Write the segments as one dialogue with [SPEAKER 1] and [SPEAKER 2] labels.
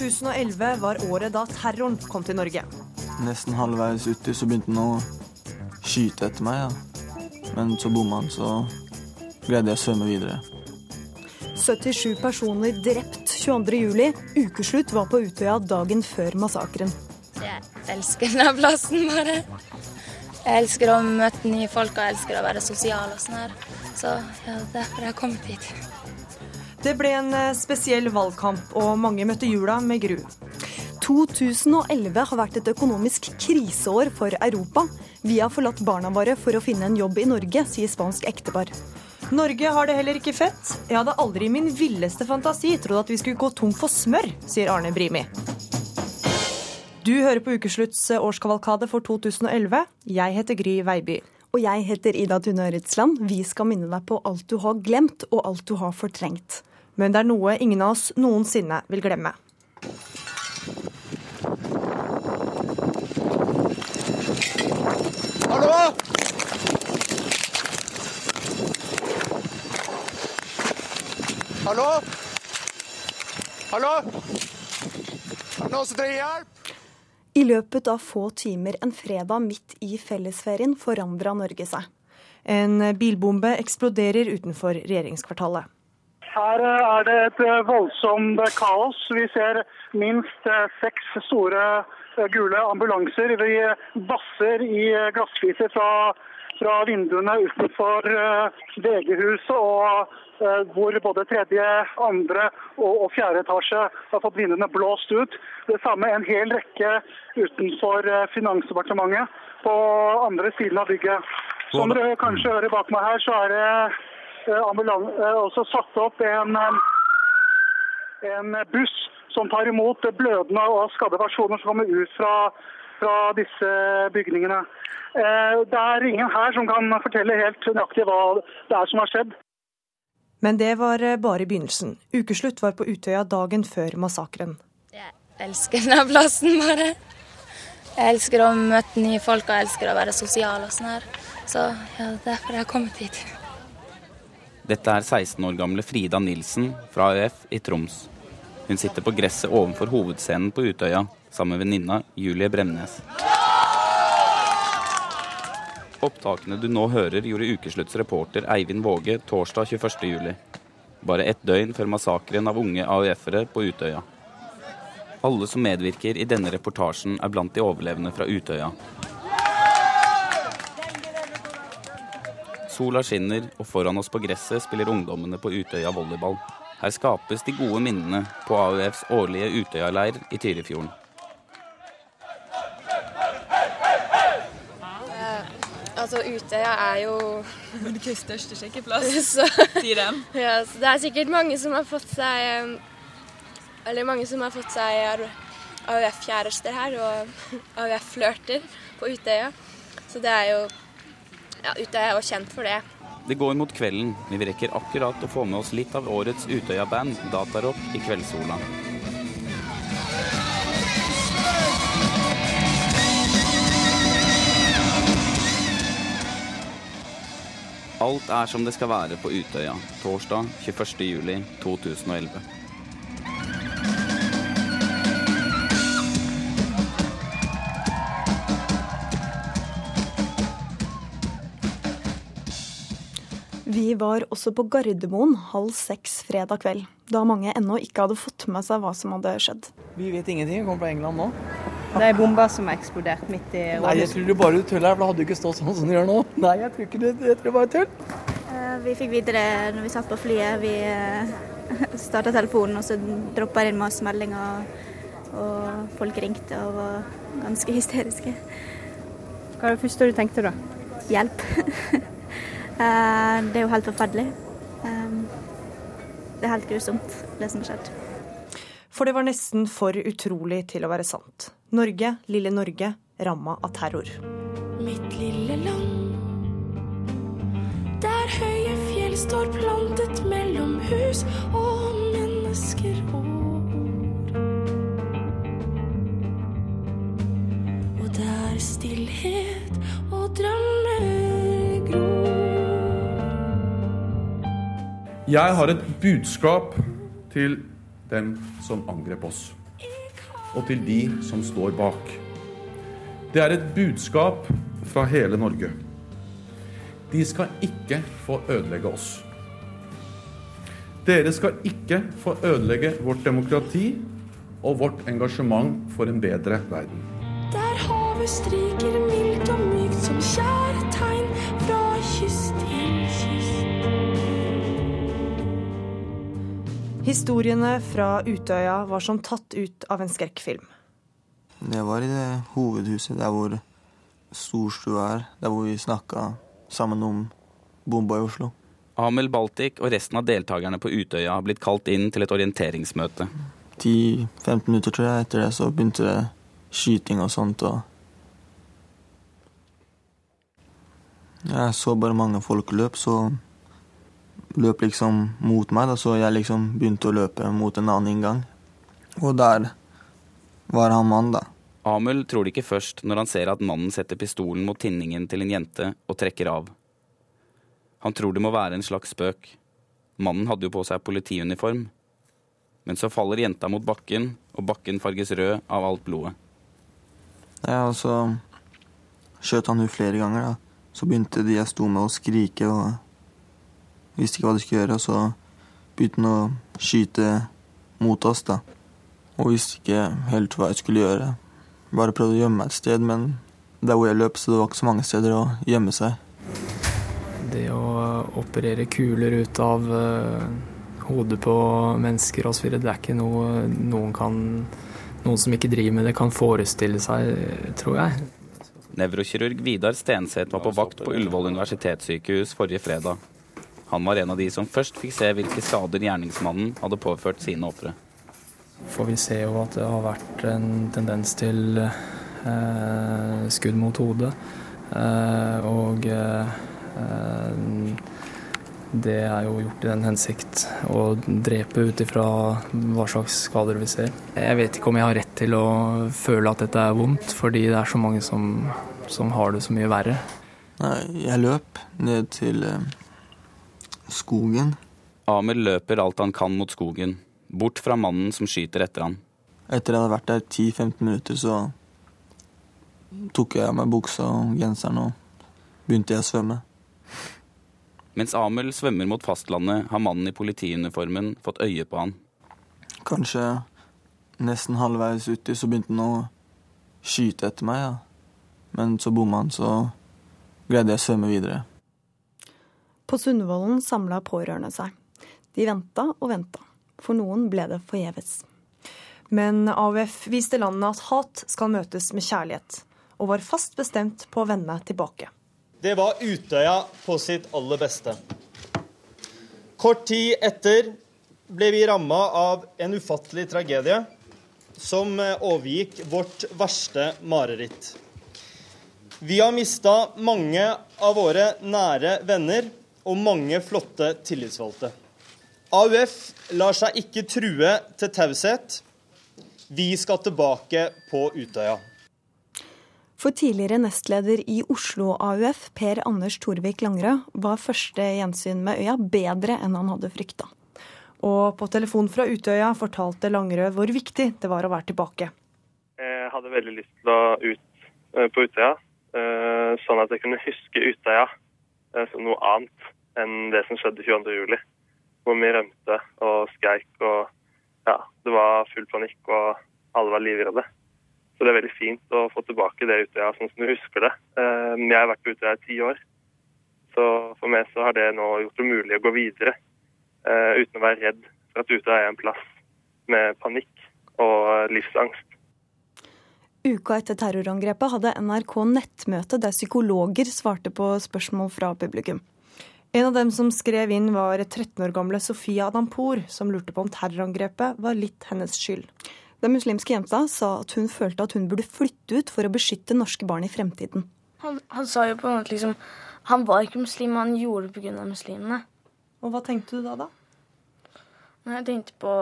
[SPEAKER 1] 2011 var året da terroren kom til Norge.
[SPEAKER 2] Nesten halvveis uti så begynte han å skyte etter meg. Ja. Men så bomma han, så greide jeg å svømme videre.
[SPEAKER 1] 77 personer drept 22.07. Ukeslutt var på Utøya dagen før massakren.
[SPEAKER 3] Jeg elsker denne plassen, bare. Jeg elsker å møte nye folk og jeg elsker å være sosial og sånn her. Så ja, derfor har jeg kommet hit.
[SPEAKER 1] Det ble en eh, spesiell valgkamp, og mange møtte jula med gru. 2011 har vært et økonomisk kriseår for Europa. Vi har forlatt barna våre for å finne en jobb i Norge, sier spansk ektepar. Norge har det heller ikke fett. Jeg hadde aldri i min villeste fantasi trodd at vi skulle gå tom for smør, sier Arne Brimi. Du hører på Ukeslutts årskavalkade for 2011. Jeg heter Gry Veiby. Og jeg heter Ida Tune Øretsland. Vi skal minne deg på alt du har glemt, og alt du har fortrengt. Men det er noe ingen av oss noensinne vil glemme.
[SPEAKER 4] Hallo! Hallo? Hallo? Er det noen som trenger hjelp?
[SPEAKER 1] I løpet av få timer en fredag midt i fellesferien forandra Norge seg. En bilbombe eksploderer utenfor regjeringskvartalet.
[SPEAKER 5] Her eh, er det et eh, voldsomt kaos. Vi ser minst eh, seks store gule ambulanser. Vi basser i glassfliser fra, fra vinduene utenfor VG-huset, og hvor både tredje, andre og, og fjerde etasje har fått vinduene blåst ut. Det samme en hel rekke utenfor Finansdepartementet på andre siden av bygget. Som dere kanskje hører bak meg her, så er det også satt opp en, en buss som tar imot blødende og skadde personer som kommer ut fra, fra disse bygningene. Det er ingen her som kan fortelle helt nøyaktig hva det er som har skjedd.
[SPEAKER 1] Men det var bare begynnelsen. Ukeslutt var på Utøya dagen før massakren.
[SPEAKER 3] Jeg elsker denne plassen, bare. Jeg elsker å møte nye folk og jeg elsker å være sosial og sånn her. Så ja, derfor jeg har kommet hit.
[SPEAKER 6] Dette er 16 år gamle Frida Nilsen fra AUF i Troms. Hun sitter på gresset ovenfor hovedscenen på Utøya sammen med venninna Julie Bremnes. Opptakene du nå hører, gjorde Ukeslutts reporter Eivind Våge torsdag 21.07. Bare ett døgn før massakren av unge AUF-ere på Utøya. Alle som medvirker i denne reportasjen, er blant de overlevende fra Utøya. Sola skinner, og foran oss på gresset spiller ungdommene på Utøya volleyball. Her skapes de gode minnene på AUFs årlige Utøya-leir i Tyrifjorden.
[SPEAKER 3] Altså, Utøya er jo
[SPEAKER 7] Norges største sjekkeplass,
[SPEAKER 3] så,
[SPEAKER 7] sier de.
[SPEAKER 3] ja, så det er sikkert mange som har fått seg Eller mange som har fått seg AUF-kjærester her, og AUF-flørter på Utøya. Så det er jo Ja, Utøya er jo kjent for det.
[SPEAKER 6] Det går mot kvelden, men vi rekker akkurat å få med oss litt av årets Utøya-band, Datarock, i kveldssola. Alt er som det skal være på Utøya, torsdag 21.07.2011.
[SPEAKER 1] var også på Gardermoen halv seks fredag kveld, da mange ennå ikke hadde fått med seg hva som hadde skjedd.
[SPEAKER 8] Vi vet ingenting. Vi kommer fra England nå.
[SPEAKER 9] Det er bomba som har eksplodert midt i
[SPEAKER 8] Nei, jeg tror du bare tuller her, for da hadde du ikke stått sånn som du gjør nå. Nei, jeg tror ikke det. Jeg tror det bare tull.
[SPEAKER 9] Vi fikk vite det når vi satt på flyet. Vi starta telefonen, og så droppa det inn masse meldinger. Og folk ringte og var ganske hysteriske.
[SPEAKER 10] Hva var det første du tenkte da?
[SPEAKER 9] Hjelp. Det er jo helt forferdelig. Det er helt grusomt, det som har skjedd.
[SPEAKER 1] For det var nesten for utrolig til å være sant. Norge, lille Norge, ramma av terror.
[SPEAKER 11] Mitt lille land, der høye fjell står plantet mellom hus og mennesker og ord. Og der stillhet og drømmer gror.
[SPEAKER 12] Jeg har et budskap til dem som angrep oss. og til de som står bak. Det er et budskap fra hele Norge. De skal ikke få ødelegge oss. Dere skal ikke få ødelegge vårt demokrati og vårt engasjement for en bedre verden.
[SPEAKER 11] Der havet stryker mildt og mykt som kjære
[SPEAKER 1] Historiene fra Utøya var som tatt ut av en skrekkfilm.
[SPEAKER 2] Det var i det hovedhuset der hvor storstua er, der hvor vi snakka sammen om bomba i Oslo.
[SPEAKER 6] Amel Baltic og resten av deltakerne på Utøya har blitt kalt inn til et orienteringsmøte.
[SPEAKER 2] 10-15 minutter tror jeg etter det så begynte det skyting og sånt. og Jeg så bare mange folk løp, så løp liksom mot meg. Da, så jeg liksom begynte å løpe mot en annen inngang. Og der var han mann, da.
[SPEAKER 6] Amul tror det ikke først når han ser at mannen setter pistolen mot tinningen til en jente og trekker av. Han tror det må være en slags spøk. Mannen hadde jo på seg politiuniform. Men så faller jenta mot bakken, og bakken farges rød av alt blodet.
[SPEAKER 2] Ja, og så skjøt han henne flere ganger, da. Så begynte de jeg sto med, å skrike og visste ikke hva de skulle gjøre. Og så begynte han å skyte mot oss, da. Og visste ikke helt hva jeg skulle gjøre. Bare prøvde å gjemme meg et sted, men der hvor jeg løp, så det var ikke så mange steder å gjemme seg.
[SPEAKER 13] Det å operere kuler ut av uh, hodet på mennesker osv., det er ikke noe noen kan Noen som ikke driver med det, kan forestille seg, tror jeg.
[SPEAKER 6] Nevrokirurg Vidar Stenseth var på vakt på Ullevål universitetssykehus forrige fredag. Han var en av de som først fikk se hvilke skader gjerningsmannen hadde påført sine ofre.
[SPEAKER 13] For vi ser jo at det har vært en tendens til eh, skudd mot hodet. Eh, og eh, det er jo gjort i den hensikt å drepe ut ifra hva slags skader vi ser. Jeg vet ikke om jeg har rett til å føle at dette er vondt, fordi det er så mange som, som har det så mye verre.
[SPEAKER 2] Nei, jeg løp ned til eh, skogen.
[SPEAKER 6] Amel løper alt han kan mot skogen, bort fra mannen som skyter etter han.
[SPEAKER 2] Etter jeg hadde vært der 10-15 minutter, så tok jeg av meg buksa og genseren og begynte jeg å svømme.
[SPEAKER 6] Mens Amel svømmer mot fastlandet, har mannen i politiuniformen fått øye på han.
[SPEAKER 2] Kanskje nesten halvveis uti så begynte han å skyte etter meg, ja. Men så bomma han, så greide jeg å svømme videre.
[SPEAKER 1] På Sundvolden samla pårørende seg. De venta og venta. For noen ble det forgjeves. Men AUF viste landet at hat skal møtes med kjærlighet, og var fast bestemt på å vende tilbake.
[SPEAKER 14] Det var Utøya på sitt aller beste. Kort tid etter ble vi ramma av en ufattelig tragedie som overgikk vårt verste mareritt. Vi har mista mange av våre nære venner og mange flotte tillitsvalgte. AUF lar seg ikke true til taushet. Vi skal tilbake på Utøya.
[SPEAKER 1] For tidligere nestleder i Oslo AUF, Per Anders Torvik Langerød, var første gjensyn med øya bedre enn han hadde frykta. Og på telefon fra Utøya fortalte Langerød hvor viktig det var å være tilbake.
[SPEAKER 15] Jeg hadde veldig lyst til å ut på Utøya, sånn at jeg kunne huske Utøya som noe annet enn det som skjedde 22.07. Hvor vi rømte og skreik og ja, det var full panikk og alle var livredde. Så det er veldig fint å få tilbake det Utøya sånn som du husker det. Jeg har vært på Utøya i ti år. Så for meg så har det nå gjort det mulig å gå videre uten å være redd for at Utøya er en plass med panikk og livsangst.
[SPEAKER 1] Uka etter terrorangrepet hadde NRK nettmøte der psykologer svarte på spørsmål fra publikum. En av dem som skrev inn, var 13 år gamle Sofia Adampour, som lurte på om terrorangrepet var litt hennes skyld. Den muslimske jenta sa at hun følte at hun burde flytte ut for å beskytte norske barn i fremtiden.
[SPEAKER 16] Han, han sa jo på en måte liksom Han var ikke muslim, han gjorde det pga. muslimene.
[SPEAKER 1] Og hva tenkte du da, da?
[SPEAKER 16] Jeg tenkte på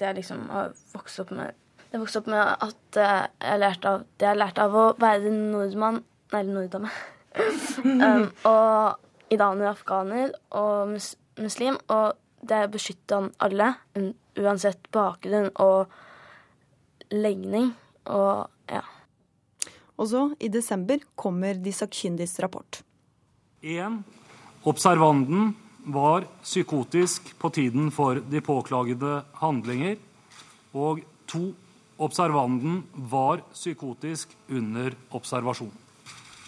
[SPEAKER 16] det liksom har vokst opp med. Jeg vokste opp med at jeg lærte av det jeg lærte av å være nordmann Nei, norddame. um, og iraner, afghaner og mus muslim. Og det er å beskytte alle, uansett bakgrunn, og legning. Og ja.
[SPEAKER 1] Og så, i desember, kommer de sakkyndiges rapport.
[SPEAKER 17] 1. Observanden var psykotisk på tiden for de påklagede handlinger. Og 2. Observanten var psykotisk under observasjon.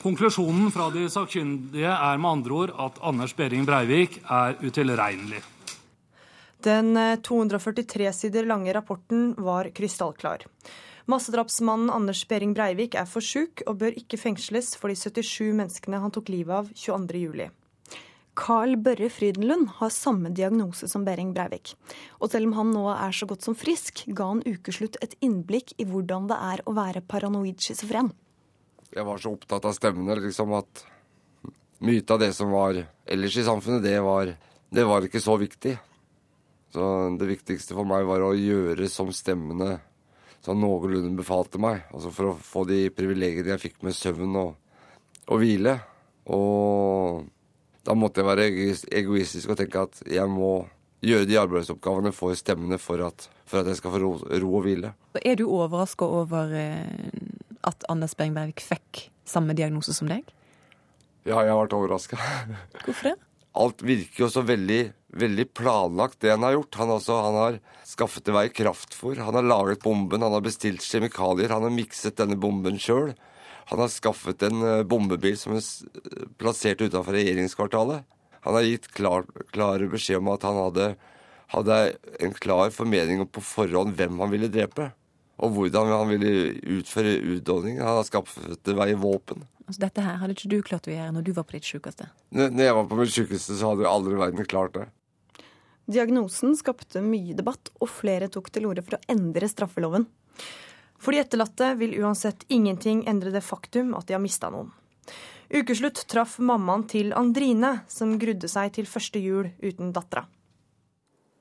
[SPEAKER 17] Konklusjonen fra de sakkyndige er med andre ord at Anders Behring Breivik er utilregnelig.
[SPEAKER 1] Den 243 sider lange rapporten var krystallklar. Massedrapsmannen Anders Behring Breivik er for sjuk og bør ikke fengsles for de 77 menneskene han tok livet av 22.07. Carl Børre Frydenlund har samme diagnose som Behring Breivik. Og selv om han nå er så godt som frisk, ga han ukeslutt et innblikk i hvordan det er å være paranoid schizofren.
[SPEAKER 18] Jeg var så opptatt av stemmene liksom at mye av det som var ellers i samfunnet, det var, det var ikke så viktig. Så det viktigste for meg var å gjøre som stemmene sånn noenlunde befalte meg. Altså for å få de privilegiene jeg fikk med søvn og, og hvile. Og da måtte jeg være egoistisk og tenke at jeg må gjøre de arbeidsoppgavene for stemmene for at, for at jeg skal få ro, ro og hvile.
[SPEAKER 19] Er du overraska over eh, at Anders Breivik fikk samme diagnose som deg?
[SPEAKER 18] Ja, jeg har vært overraska.
[SPEAKER 19] Hvorfor det?
[SPEAKER 18] Alt virker jo så veldig, veldig planlagt, det han har gjort. Han, også, han har skaffet til vei kraftfôr, han har laget bomben, han har bestilt kjemikalier, han har mikset denne bomben sjøl. Han har skaffet en eh, bombebil som er plassert utenfor regjeringskvartalet. Han har gitt klar, klar beskjed om at han hadde, hadde en klar formening på forhånd hvem han ville drepe. Og hvordan han ville utføre utdanningen. Han har skaffet til vei våpen.
[SPEAKER 19] Altså, dette her hadde ikke du klart å gjøre når du var på ditt sjukeste?
[SPEAKER 18] Når jeg var på mitt sjukeste, så hadde jeg aldri i verden klart det.
[SPEAKER 1] Diagnosen skapte mye debatt, og flere tok til orde for å endre straffeloven. For de etterlatte vil uansett ingenting endre det faktum at de har mista noen. Ukeslutt traff mammaen til Andrine, som grudde seg til første jul uten dattera.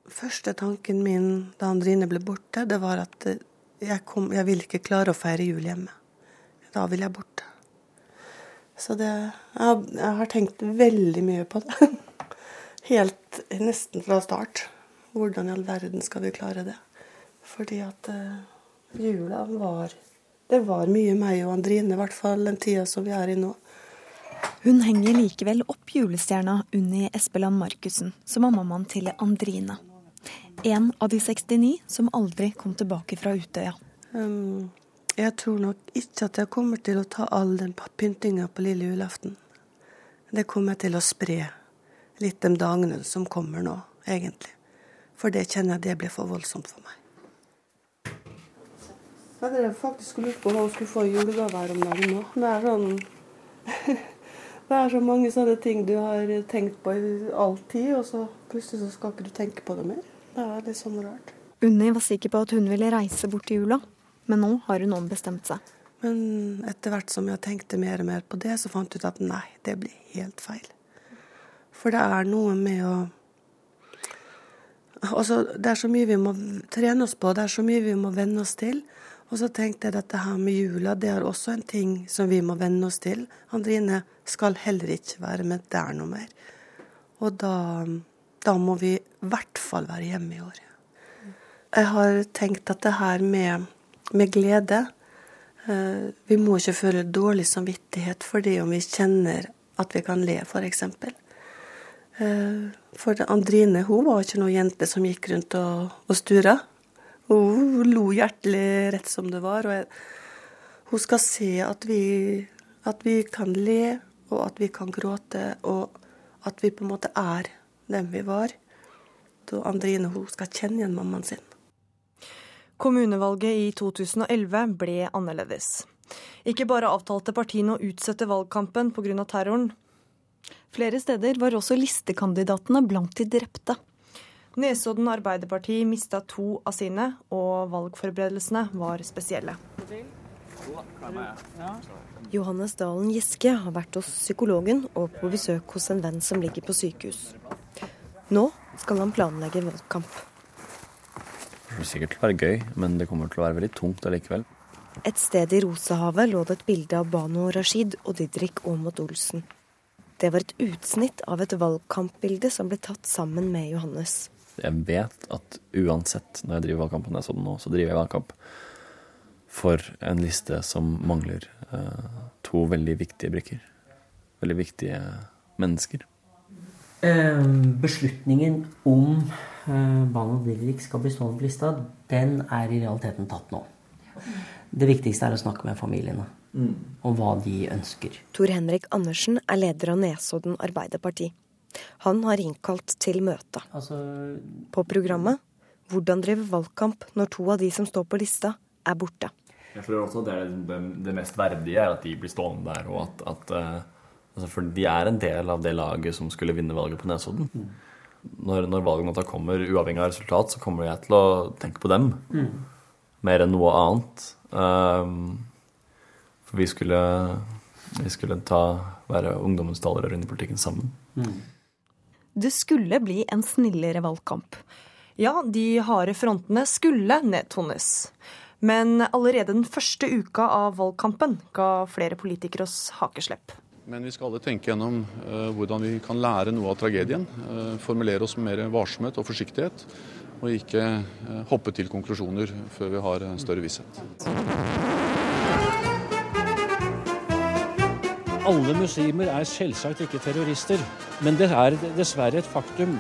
[SPEAKER 20] Første tanken min da Andrine ble borte, det var at jeg, kom, jeg vil ikke klare å feire jul hjemme. Da vil jeg borte. Så det jeg, jeg har tenkt veldig mye på det. Helt nesten fra start. Hvordan i all verden skal vi klare det? Fordi at uh, jula var Det var mye meg og Andrine, i hvert fall den tida som vi er i nå.
[SPEAKER 1] Hun henger likevel opp julestjerna Unni Espeland Markussen, som er mammaen til Andrine. En av de 69 som aldri kom tilbake fra Utøya.
[SPEAKER 20] Um, jeg tror nok ikke at jeg kommer til å ta all den pyntinga på lille julaften. Det kommer jeg til å spre litt de dagene som kommer nå, egentlig. For det kjenner jeg det blir for voldsomt for meg. Jeg drev faktisk lurt på hva hun skulle få i julegave her om dagen nå. Det er sånn Det er så mange sånne ting du har tenkt på i all tid, og så plutselig så skal ikke du tenke på det mer. Det er litt sånn rart.
[SPEAKER 1] Unni var sikker på at hun ville reise bort til jula, men nå har hun ombestemt seg.
[SPEAKER 20] Men etter hvert som jeg tenkte mer og mer på det, så fant jeg ut at nei, det blir helt feil. For det er noe med å Altså, det er så mye vi må trene oss på, det er så mye vi må venne oss til. Og så tenkte jeg dette her med jula, det er også en ting som vi må venne oss til. Andrine skal heller ikke være med der noe mer. Og da, da må vi i hvert fall være hjemme i år. Jeg har tenkt at det her med, med glede eh, Vi må ikke føle dårlig samvittighet for det om vi kjenner at vi kan le, f.eks. Eh, for Andrine hun var ikke noe jente som gikk rundt og, og stura. Hun lo hjertelig rett som det var. Og jeg, hun skal se at vi, at vi kan le, og at vi kan gråte, og at vi på en måte er dem vi var. Da Andrine hun skal kjenne igjen mammaen sin.
[SPEAKER 1] Kommunevalget i 2011 ble annerledes. Ikke bare avtalte partiene å utsette valgkampen pga. terroren. Flere steder var også listekandidatene blant de drepte. Nesodden Arbeiderparti mista to av sine, og valgforberedelsene var spesielle. Johannes Dalen Giske har vært hos psykologen og på besøk hos en venn som ligger på sykehus. Nå skal han planlegge valgkamp.
[SPEAKER 21] Det blir sikkert til å være gøy, men det kommer til å være veldig tungt allikevel.
[SPEAKER 1] Et sted i Rosehavet lå det et bilde av Bano Rashid og Didrik Aamodt Olsen. Det var et utsnitt av et valgkampbilde som ble tatt sammen med Johannes.
[SPEAKER 21] Jeg vet at uansett når jeg driver valgkamp, jeg så den nå, så driver jeg valgkamp. for en liste som mangler eh, to veldig viktige brikker. Veldig viktige mennesker.
[SPEAKER 22] Eh, beslutningen om eh, Bano Didrik skal bli stående på lista, den er i realiteten tatt nå. Det viktigste er å snakke med familiene om hva de ønsker.
[SPEAKER 23] Tor Henrik Andersen er leder av Nesodden Arbeiderparti. Han har innkalt til møte. På programmet hvordan drive valgkamp når to av de som står på lista, er borte.
[SPEAKER 21] Jeg tror også det, er det, det mest verdige er at de blir stående der. og at, at eh, altså For de er en del av det laget som skulle vinne valget på Nesodden. Når, når valgnatta kommer, uavhengig av resultat, så kommer jeg til å tenke på dem.
[SPEAKER 22] Mm.
[SPEAKER 21] Mer enn noe annet. Um, for vi skulle, vi skulle ta, være ungdommens talerør inn i politikken sammen.
[SPEAKER 1] Det skulle bli en snillere valgkamp. Ja, de harde frontene skulle nedtones. Men allerede den første uka av valgkampen ga flere politikere oss hakeslepp.
[SPEAKER 24] Men vi skal alle tenke gjennom uh, hvordan vi kan lære noe av tragedien. Uh, formulere oss med mer varsomhet og forsiktighet, og ikke uh, hoppe til konklusjoner før vi har større visshet.
[SPEAKER 25] Alle muslimer er selvsagt ikke terrorister, men det er dessverre et faktum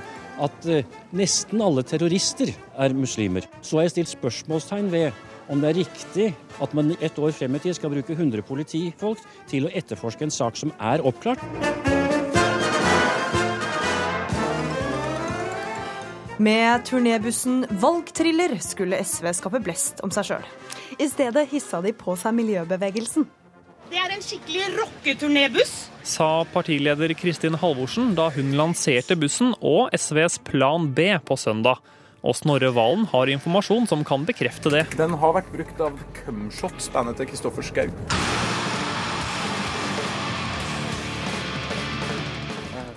[SPEAKER 25] at eh, nesten alle terrorister er muslimer. Så har jeg stilt spørsmålstegn ved om det er riktig at man et år frem i tid skal bruke 100 politifolk til å etterforske en sak som er oppklart.
[SPEAKER 1] Med turnébussen Valgtriller skulle SV skape blest om seg sjøl. I stedet hissa de på seg miljøbevegelsen.
[SPEAKER 26] Det er en skikkelig rocketurnébuss.
[SPEAKER 27] sa partileder Kristin Halvorsen da hun lanserte bussen og SVs Plan B på søndag. Og Snorre Valen har informasjon som kan bekrefte det.
[SPEAKER 28] Den har vært brukt av Cumshot, bandet til Kristoffer Schou.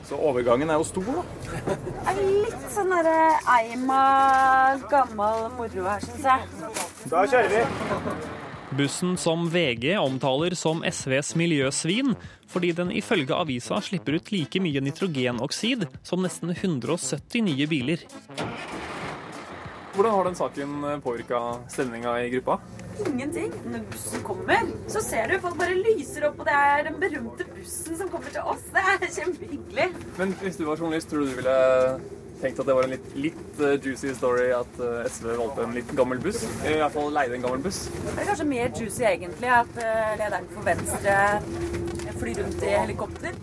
[SPEAKER 28] Så overgangen er jo stor, da.
[SPEAKER 10] Det er litt sånn derre Eima gammel moro her, syns jeg.
[SPEAKER 28] Da kjører vi.
[SPEAKER 27] Bussen som VG omtaler som SVs miljøsvin, fordi den ifølge avisa slipper ut like mye nitrogenoksid som nesten 170 nye biler.
[SPEAKER 28] Hvordan har den saken påvirka stemninga i gruppa?
[SPEAKER 10] Ingenting. Når bussen kommer, så ser du folk bare lyser opp, og det er den berømte bussen som kommer til oss. Det er kjempehyggelig.
[SPEAKER 28] Men hvis du var journalist, tror du du ville tenkt at det var en litt, litt eh, juicy story at eh, SV valgte en litt gammel buss? I hvert fall leide en gammel buss.
[SPEAKER 10] Det er kanskje mer juicy egentlig at eh, lederen for Venstre flyr rundt i helikopter.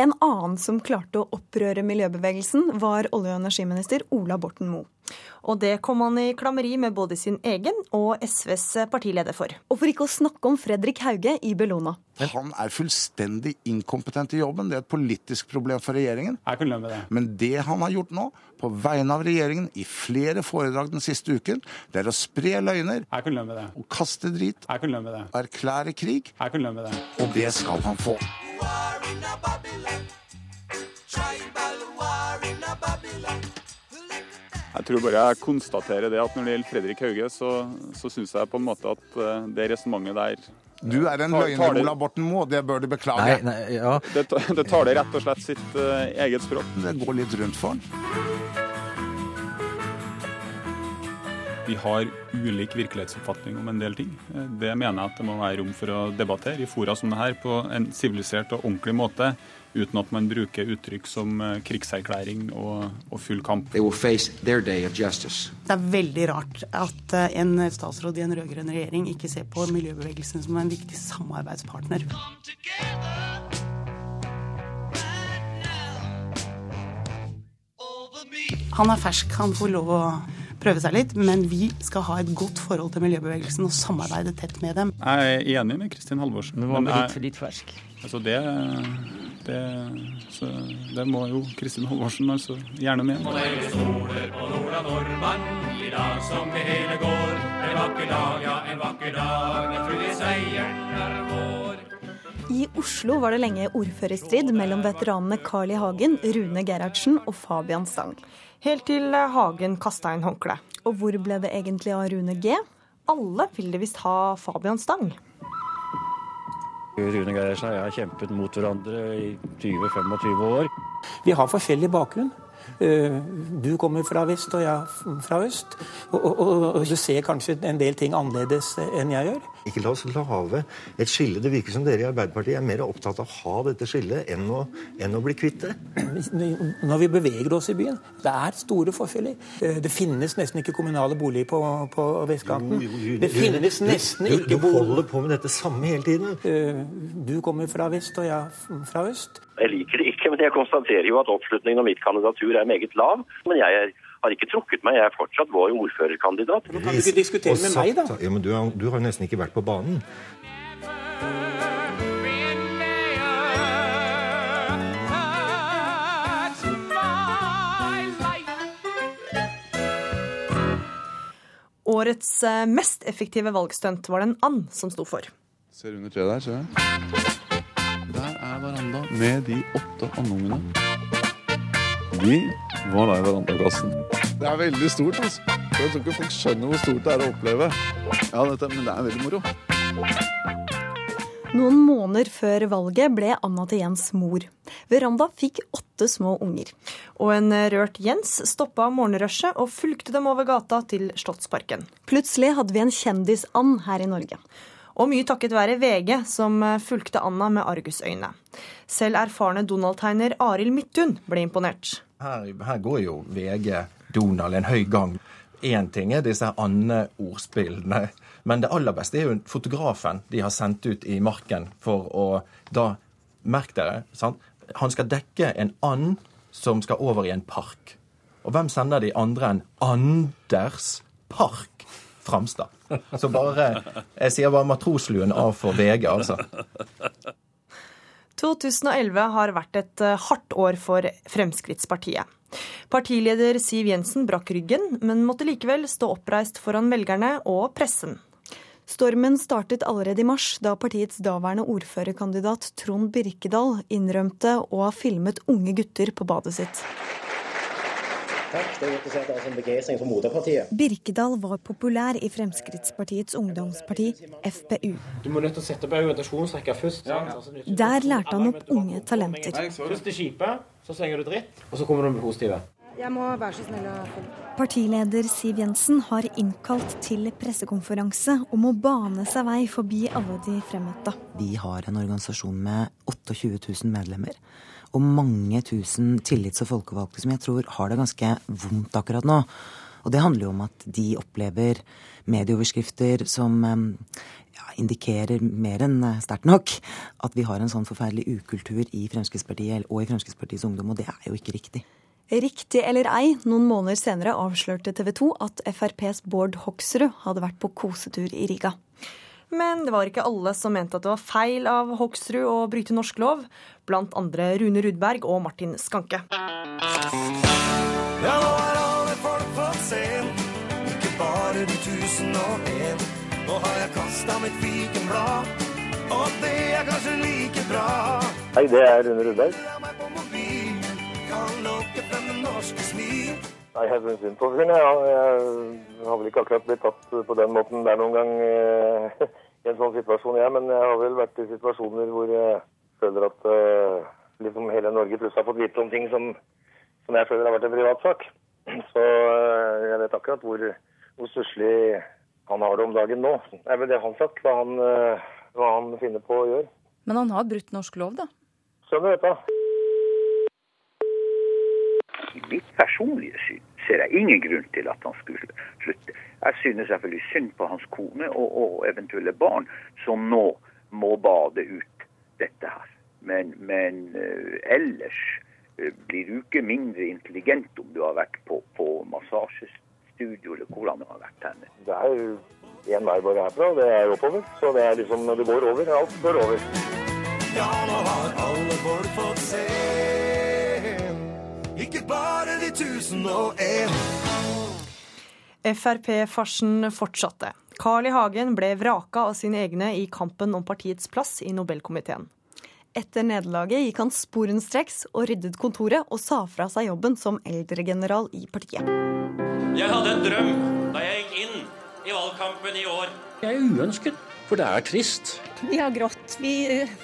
[SPEAKER 1] En annen som klarte å opprøre miljøbevegelsen, var olje- og energiminister Ola Borten Moe. Og det kom han i klammeri med både sin egen og SVs partileder for. Og for ikke å snakke om Fredrik Hauge i Bellona.
[SPEAKER 29] Han er fullstendig inkompetent i jobben. Det er et politisk problem for regjeringen.
[SPEAKER 28] Det.
[SPEAKER 29] Men det han har gjort nå, på vegne av regjeringen, i flere foredrag den siste uken, det er å spre løgner,
[SPEAKER 28] Jeg kan det.
[SPEAKER 29] og kaste drit,
[SPEAKER 28] Jeg kan leve med det.
[SPEAKER 29] og erklære krig.
[SPEAKER 28] Jeg tror bare jeg konstaterer det at når det gjelder Fredrik Hauge, så, så syns jeg på en måte at eh, det resonnementet der
[SPEAKER 29] Du er en løgner, Ola Borten Moe. Det bør du beklage.
[SPEAKER 28] det, ja. det det taler rett og slett sitt uh, eget språk.
[SPEAKER 29] Det går litt rundt for han.
[SPEAKER 28] Vi har ulik virkelighetsoppfatning om en del ting. Eh, Det mener jeg at det må være rom for å debattere i fora som det her på en sivilisert og ordentlig måte, uten at man bruker uttrykk som eh, krigserklæring og, og full kamp.
[SPEAKER 30] They will face their day of justice.
[SPEAKER 31] Det er veldig rart at eh, en statsråd i en rød-grønn regjering ikke ser på miljøbevegelsen som en viktig samarbeidspartner. Han er fersk, han får lov å prøve seg litt, men vi skal ha et godt forhold til miljøbevegelsen og samarbeide tett med dem.
[SPEAKER 28] Jeg er enig med Kristin Halvorsen.
[SPEAKER 31] Nå var med litt- litt fersk?
[SPEAKER 28] Altså det, det, så det må jo Kristin Halvorsen altså gjerne mene.
[SPEAKER 32] stoler på Nora Nordmann i dag som det hele går. En vakker dag, ja, en vakker dag. Jeg tror seieren er vår.
[SPEAKER 1] I Oslo var det lenge ordførerstrid mellom veteranene Carl I. Hagen, Rune Gerhardsen og Fabian Stang. Helt til Hagen kasta inn håndkleet. Og hvor ble det egentlig av Rune G? Alle ville visst ha Fabian Stang.
[SPEAKER 25] Rune Geir og jeg har kjempet mot hverandre i 20-25 år.
[SPEAKER 33] Vi har forskjellig bakgrunn.
[SPEAKER 34] Eh, du kommer fra vest, og jeg fra øst. Og, og, og du ser kanskje en del ting annerledes enn jeg gjør.
[SPEAKER 35] Ikke la oss lage et skille. Det virker som dere i Arbeiderpartiet er mer opptatt av å ha dette skillet enn å, enn å bli kvitt det.
[SPEAKER 34] Når vi beveger oss i byen, det er store forskjeller. Eh, det finnes nesten ikke kommunale boliger på, på vestkanten.
[SPEAKER 35] Jo, jo, jo,
[SPEAKER 34] det finnes nesten
[SPEAKER 35] du,
[SPEAKER 34] ikke
[SPEAKER 35] Du holder på med dette samme hele tiden.
[SPEAKER 34] Eh, Du kommer fra vest, og jeg fra øst.
[SPEAKER 36] Jeg liker det ikke, men jeg konstaterer jo at oppslutningen om mitt kandidatur er meget lav. Men jeg er, har ikke trukket meg, jeg er fortsatt vår ordførerkandidat.
[SPEAKER 34] Kan du ikke diskutere med meg, da?
[SPEAKER 35] Ja, men du, har- du har nesten ikke vært på banen.
[SPEAKER 1] Årets eh, mest effektive valgstunt var det en and som sto for.
[SPEAKER 24] Ser under treet der, ser jeg. Der er med de åtte andungene. De var da i verandakassen. Det er veldig stort, altså. Jeg tror ikke folk skjønner hvor stort det er å oppleve. Ja, dette, Men det er veldig moro.
[SPEAKER 1] Noen måneder før valget ble Anna til Jens mor. Veranda fikk åtte små unger. Og en rørt Jens stoppa morgenrushet og fulgte dem over gata til Slottsparken. Plutselig hadde vi en kjendis-and her i Norge. Og mye takket være VG, som fulgte Anna med argusøyne. Selv erfarne Donald-tegner Arild Midthun ble imponert.
[SPEAKER 37] Her, her går jo VG Donald en høy gang. Én ting er disse andeordspillene, men det aller beste er jo fotografen de har sendt ut i marken for å da Merk dere, sant? han skal dekke en and som skal over i en park. Og hvem sender de andre enn Anders Park Framstad? Så bare Jeg sier bare matrosluen av for VG, altså.
[SPEAKER 1] 2011 har vært et eh, hardt år for Fremskrittspartiet. Partileder Siv Jensen brakk ryggen, men måtte likevel stå oppreist foran velgerne og pressen. Stormen startet allerede i mars, da partiets daværende ordførerkandidat Trond Birkedal innrømte å ha filmet unge gutter på badet sitt.
[SPEAKER 38] Takk. Det er godt å se at det er sånn begeistring for moderpartiet.
[SPEAKER 23] Birkedal var populær i Fremskrittspartiets ungdomsparti, FPU.
[SPEAKER 38] Du må nødt til å sette opp argumentasjonsrekka først. Ja.
[SPEAKER 23] Der lærte han opp unge talenter.
[SPEAKER 38] Først det kjipe, så slenger du dritt, og så kommer du med positive.
[SPEAKER 23] Jeg må være så snill å Partileder Siv Jensen har innkalt til pressekonferanse om å bane seg vei forbi alle de fremmøtte.
[SPEAKER 39] Vi har en organisasjon med 28 000 medlemmer. Og mange tusen tillits- og folkevalgte som jeg tror har det ganske vondt akkurat nå. Og det handler jo om at de opplever medieoverskrifter som ja, indikerer mer enn eh, sterkt nok at vi har en sånn forferdelig ukultur i Fremskrittspartiet og i Fremskrittspartiets ungdom, og det er jo ikke riktig.
[SPEAKER 1] Riktig eller ei, noen måneder senere avslørte TV 2 at FrPs Bård Hoksrud hadde vært på kosetur i Riga. Men det var ikke alle som mente at det var feil av Hoksrud å bryte norsk lov, blant andre Rune Rudberg og Martin Skanke.
[SPEAKER 40] Ja, nå er alle folk fått se Ikke bare de tusen og en Nå har jeg kasta mitt fikenblad Og det er kanskje like bra
[SPEAKER 36] Hei, det er Rune Rudberg.
[SPEAKER 40] Kan lokke frem det norske smil
[SPEAKER 36] Nei, jeg syns synd på fyren. Ja. Jeg har vel ikke akkurat blitt tatt på den måten der noen gang eh, i en sånn situasjon, jeg. Men jeg har vel vært i situasjoner hvor jeg føler at eh, liksom hele Norge plutselig har fått vite om ting som, som jeg føler har vært en privatsak. Så eh, jeg vet akkurat hvor, hvor stusslig han har det om dagen nå. Det er vel det han sagt, hva han, hva han finner på å gjøre.
[SPEAKER 41] Men han har brutt norsk lov, da?
[SPEAKER 36] Skjønner dette.
[SPEAKER 42] I mitt personlige syn ser jeg ingen grunn til at han skulle slutte. Jeg synes selvfølgelig synd på hans kone og, og eventuelle barn, som nå må bade ut dette her. Men, men eh, ellers eh, blir du ikke mindre intelligent om du har vært på, på massasjestudio eller hvordan du har vært henne.
[SPEAKER 36] Det er jo én vei bare herfra, og det er oppover. Så det er liksom når det går over, alt går over.
[SPEAKER 40] Ja, nå har alle folk fått se Ikke bare de tusen og en
[SPEAKER 1] Frp-farsen fortsatte. Carl I. Hagen ble vraka av sine egne i kampen om partiets plass i Nobelkomiteen. Etter nederlaget gikk han sporenstreks og ryddet kontoret og sa fra seg jobben som eldregeneral i partiet.
[SPEAKER 43] Jeg hadde en drøm da jeg gikk inn i valgkampen i år.
[SPEAKER 25] Jeg er uønsket, for det er trist.
[SPEAKER 44] Vi har grått. Vi,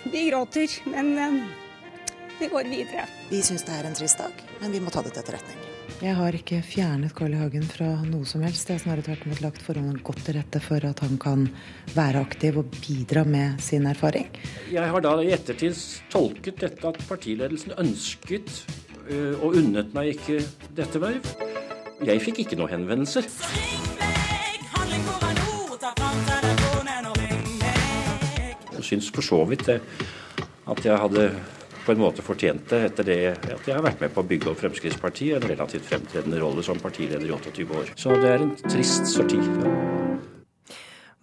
[SPEAKER 44] vi gråter. Men eh,
[SPEAKER 45] Vi går videre.
[SPEAKER 46] Vi syns det er en trist dag, men vi må ta det til etterretning. Jeg har ikke fjernet Carl I. Hagen fra noe som helst. Jeg har snarere tvert imot lagt forholdene godt til rette for at han kan være aktiv og bidra med sin erfaring.
[SPEAKER 47] Jeg har da i ettertid tolket dette at partiledelsen ønsket øh, og unnet meg ikke dette verv. Jeg fikk ikke noen henvendelser. Jeg syns for så vidt det, at jeg hadde på en måte fortjente etter det at jeg har vært med på å bygge opp Fremskrittspartiet, en relativt fremtredende rolle som partileder i 28 år. Så det er en trist sorti.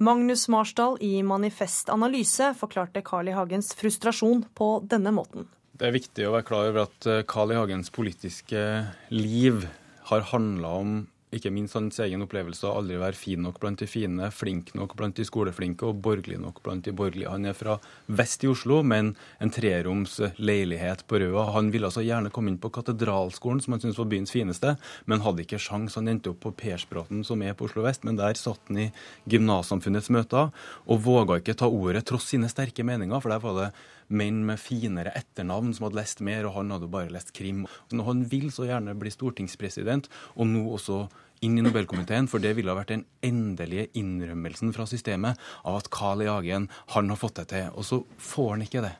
[SPEAKER 1] Magnus Marsdal i Manifest Analyse forklarte Carl I. Hagens frustrasjon på denne måten.
[SPEAKER 48] Det er viktig å være klar over at eh, Carl I. Hagens politiske liv har handla om ikke minst hans egen opplevelse av aldri være fin nok blant de fine, flink nok blant de skoleflinke og borgerlig nok blant de borgerlige. Han er fra vest i Oslo, men en treroms leilighet på Røa. Han ville altså gjerne komme inn på Katedralskolen, som han syntes var byens fineste, men hadde ikke sjans. Han endte opp på Persbråten, som er på Oslo vest, men der satt han i gymnassamfunnets møter og våga ikke ta ordet tross sine sterke meninger, for der var det menn med finere etternavn som hadde lest mer, og han hadde bare lest krim. Når han vil så gjerne bli stortingspresident, og nå også inn i Nobelkomiteen, for det ville ha vært den endelige innrømmelsen fra systemet av at Carl I. Hagen han har fått det til. Og så får han ikke det.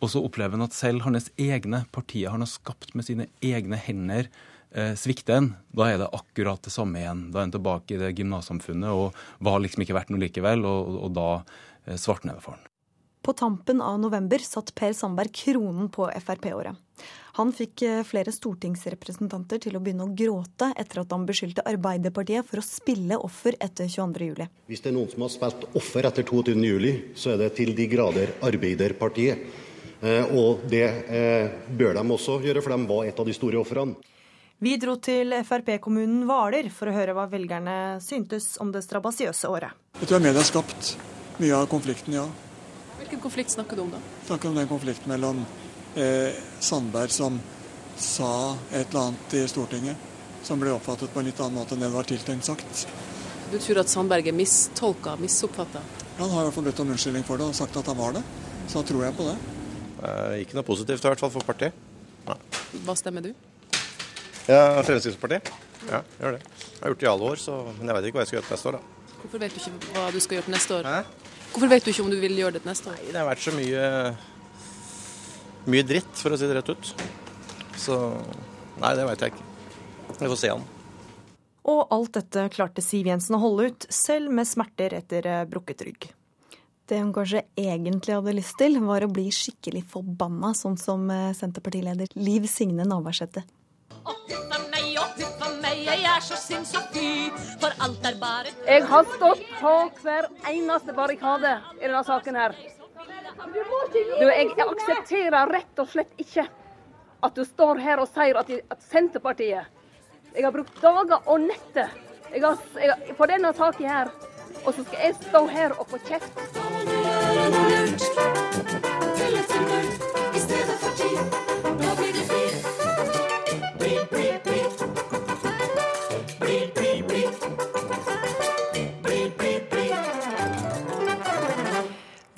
[SPEAKER 48] Og så opplever han at selv hans egne partier han har skapt med sine egne hender, eh, svikter en. Da er det akkurat det samme igjen. Da er han tilbake i det gymnassamfunnet og var liksom ikke verdt noe likevel, og, og da eh, svartner det for han.
[SPEAKER 1] På tampen av november satt Per Sandberg kronen på Frp-året. Han fikk eh, flere stortingsrepresentanter til å begynne å gråte etter at han beskyldte Arbeiderpartiet for å spille offer etter 22.07.
[SPEAKER 35] Hvis det er noen som har spilt offer etter 22.07, så er det til de grader Arbeiderpartiet. Eh, og det eh, bør de også gjøre, for de var et av de store ofrene.
[SPEAKER 1] Vi dro til Frp-kommunen Hvaler for å høre hva velgerne syntes om det strabasiøse året.
[SPEAKER 49] Jeg tror media har skapt mye av konflikten, ja.
[SPEAKER 50] Hvilken konflikt snakker du om da?
[SPEAKER 49] Snakker om den konflikten mellom eh, Sandberg som sa et eller annet i Stortinget som ble oppfattet på en litt annen måte enn det det var tiltenkt sagt.
[SPEAKER 50] Du tror at Sandberg er mistolka, misoppfatta?
[SPEAKER 49] Han har i hvert fall bedt om unnskyldning for det og sagt at han var det. Så da tror jeg på det.
[SPEAKER 51] Eh, ikke noe positivt i hvert fall for partiet. Nei.
[SPEAKER 50] Hva stemmer du?
[SPEAKER 51] Ja, Fremskrittspartiet. Ja, gjør det. Jeg har gjort det i alle år, så, men jeg vet ikke hva jeg skal gjøre til neste år. da.
[SPEAKER 50] Hvorfor vet du ikke hva du skal gjøre til neste år? Hæ? Hvorfor vet du ikke om du vil gjøre det til neste år?
[SPEAKER 51] Nei, Det har vært så mye, mye dritt, for å si det rett ut. Så nei, det vet jeg ikke. Vi får se an.
[SPEAKER 1] Og alt dette klarte Siv Jensen å holde ut, selv med smerter etter eh, brukket rygg. Det hun kanskje egentlig hadde lyst til, var å bli skikkelig forbanna, sånn som eh, Senterpartileder Liv Signe Navarsete.
[SPEAKER 52] Jeg er så sinnssyk fy, for alt er bare
[SPEAKER 53] Jeg har stått på hver eneste barrikade i denne saken her. Du, jeg aksepterer rett og slett ikke at du står her og sier at, at Senterpartiet Jeg har brukt dager og netter jeg har, jeg, på denne saken her, og så skal jeg stå her og få kjeft.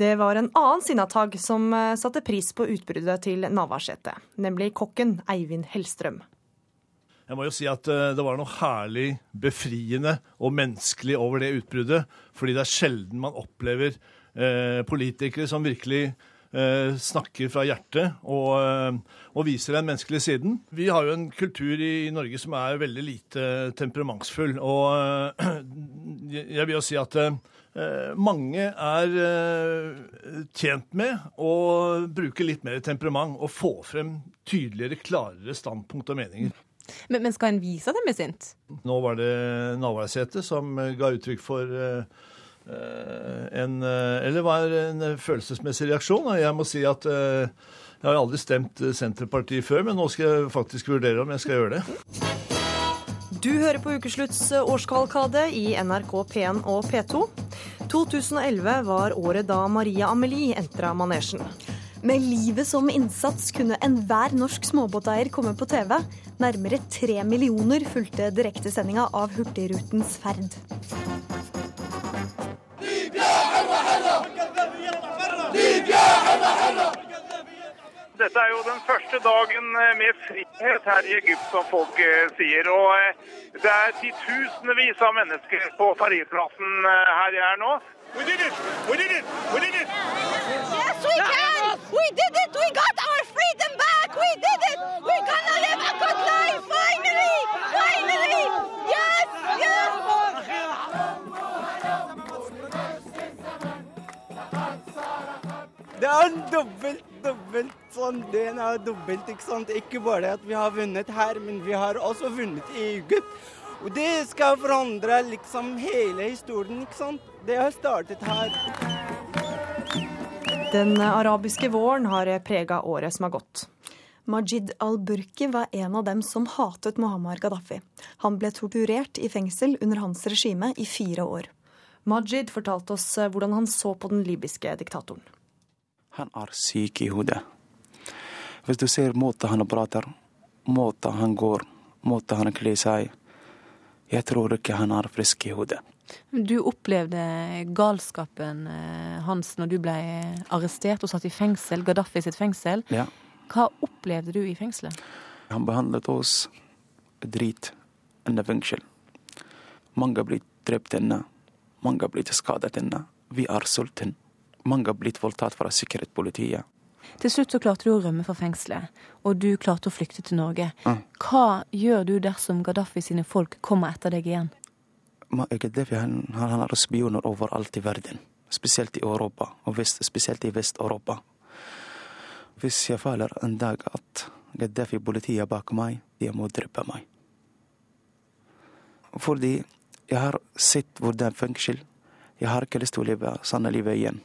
[SPEAKER 1] Det var en annen sinnatagg som eh, satte pris på utbruddet til Navarsete, nemlig kokken Eivind Hellstrøm.
[SPEAKER 54] Jeg må jo si at eh, det var noe herlig befriende og menneskelig over det utbruddet. Fordi det er sjelden man opplever eh, politikere som virkelig eh, snakker fra hjertet og, eh, og, viser den menneskelige siden. Vi har jo en kultur i, Norge som er veldig lite temperamentsfull. Og jeg vil jo si at Eh, mange er eh, tjent med å bruke litt mer temperament og få frem tydeligere, klarere standpunkt og meninger.
[SPEAKER 41] Men, men skal en vise en er sint?
[SPEAKER 54] Nå var det Navarsete som ga uttrykk for eh, en Eller var en følelsesmessig reaksjon. Jeg må si at jeg har aldri stemt Senterpartiet før, men nå skal jeg faktisk vurdere om jeg skal gjøre det.
[SPEAKER 1] Du hører på Ukeslutts årskavalkade i NRK P1 og P2. 2011 var året da Maria Amelie entra manesjen. Med livet som innsats kunne enhver norsk småbåteier komme på TV. Nærmere tre millioner fulgte direktesendinga av Hurtigrutens ferd.
[SPEAKER 55] Dette er jo den første dagen eh, med frihet her i Egypt, som folk eh, sier. Og eh, det er titusenvis av mennesker på Tahrir-plassen eh, her jeg er nå. We did it! We did it! We did it!
[SPEAKER 56] Yes, we can! We did it! We got our freedom back! We did it! We're gonna live a good life! Finally! Finally! Yes! Yes!
[SPEAKER 57] Det er dobbelt, dobbelt sånn. Det er dobbelt, ikke sant. Ikke bare at vi har vunnet her, men vi har også vunnet i Egypt. Og det skal forandre liksom hele historien, ikke sant. Det har startet her.
[SPEAKER 1] Den arabiske våren har prega året som har gått. Majid al-Burki var en av dem som hatet Muhammad Gaddafi. Han ble torturert i fengsel under hans regime i fire år. Majid fortalte oss hvordan han så på den libyske diktatoren.
[SPEAKER 58] Han er syk i hodet. Hvis du ser måten han prater, måten han går, måten han kler seg Jeg tror ikke han er frisk i hodet.
[SPEAKER 41] Du opplevde galskapen eh, hans når du ble arrestert og satt i fengsel, Gaddafi sitt fengsel.
[SPEAKER 58] Ja.
[SPEAKER 41] Hva opplevde du i fengselet?
[SPEAKER 58] Han behandlet oss drit under fengsel. Mange har blitt drept inne. Mange har blitt skadet inne. Vi er sultne. Mange har blitt voldtatt fra sikkerhetspolitiet.
[SPEAKER 41] Til slutt så klarte du å rømme fra fengselet, og du klarte å flykte til Norge. Hva gjør du dersom Gaddafi sine folk kommer etter deg igjen?
[SPEAKER 58] Gaddafi han, han har spioner overalt i verden. Spesielt i Europa, og vest, spesielt i Vest-Europa. Hvis jeg føler en dag at Gaddafi-politiet er bak meg, de må drepe meg. Fordi jeg har sett hvordan fengsel Jeg har ikke lyst til å leve sånn livet igjen.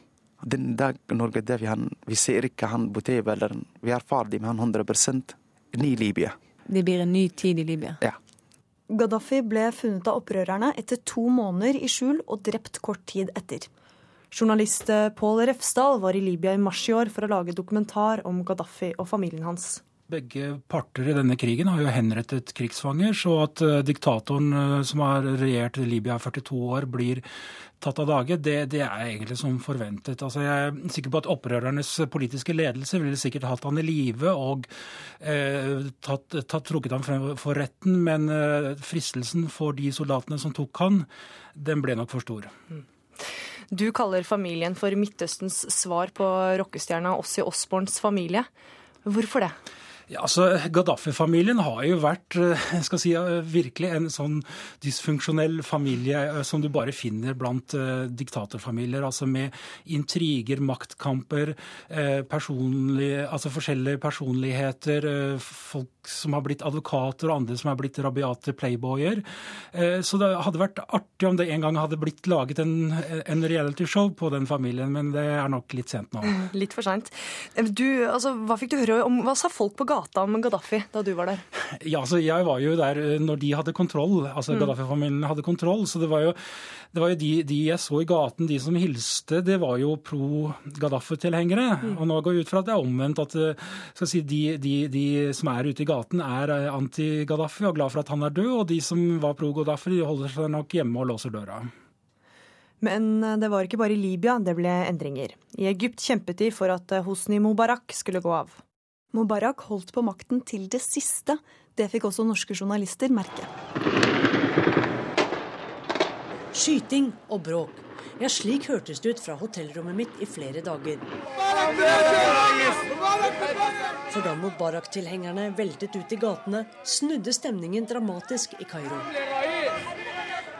[SPEAKER 58] Den dag når Gaddafi han, Vi ser ikke han på TV, eller vi er ferdig med han 100% ny Libya.
[SPEAKER 41] Det blir en ny tid i Libya.
[SPEAKER 58] Ja.
[SPEAKER 1] Gaddafi ble funnet av opprørerne etter to måneder i skjul og drept kort tid etter. Journalist Pål Refsdal var i Libya i mars i år for å lage dokumentar om Gaddafi og familien hans.
[SPEAKER 59] Begge parter i denne krigen har jo henrettet krigsfanger, så at eh, diktatoren eh, som har regjert Libya i 42 år, blir tatt av dage, det, det er egentlig som forventet. Altså, jeg er sikker på at opprørernes politiske ledelse ville sikkert hatt han i live og eh, tatt, tatt, trukket ham frem for retten, men eh, fristelsen for de soldatene som tok han, den ble nok for stor.
[SPEAKER 1] Du kaller familien for Midtøstens svar på rockestjerna Ossi Osborns familie. Hvorfor det?
[SPEAKER 59] Ja, altså, Gaddafi-familien har jo vært eh, jeg skal si, eh, virkelig en sånn dysfunksjonell familie eh, som du bare finner blant uh, diktatorfamilier. altså Med intriger, maktkamper, uh, personlig, altså forskjellige personligheter. Uh, folk som har blitt advokater, og andre som har blitt rabiate playboyer. så det hadde vært artig om det en gang hadde blitt laget en, en realityshow på den familien, men det er nok litt sent nå.
[SPEAKER 1] Litt for seint. Altså, hva fikk du høre om, hva sa folk på gata om Gaddafi da du var der?
[SPEAKER 59] Ja, altså Jeg var jo der når de hadde kontroll, altså
[SPEAKER 1] Mm.
[SPEAKER 59] Gaddafi-familien hadde kontroll. Så det var jo, det var jo de, de jeg så i gaten, de som hilste, det var jo pro Gaddafi-tilhengere.
[SPEAKER 1] Mm.
[SPEAKER 59] Og nå går jeg ut fra at det er omvendt, at jeg si, de, de, de som er ute i gaten er eh, anti-Gaddafi og glad for at han er død, og de som var pro Gaddafi, de holder seg nok hjemme og låser døra.
[SPEAKER 1] Men eh, det var ikke bare i Libya det ble endringer. I Egypt kjempet de for at eh, Hosni Mubarak skulle gå av. Mubarak holdt på makten til det siste. Det fikk også norske journalister merke.
[SPEAKER 60] Skyting og bråk. Ja, slik hørtes det ut fra hotellrommet mitt i flere dager. For da Mubarak-tilhengerne veltet ut i gatene, snudde stemningen dramatisk i Kairo.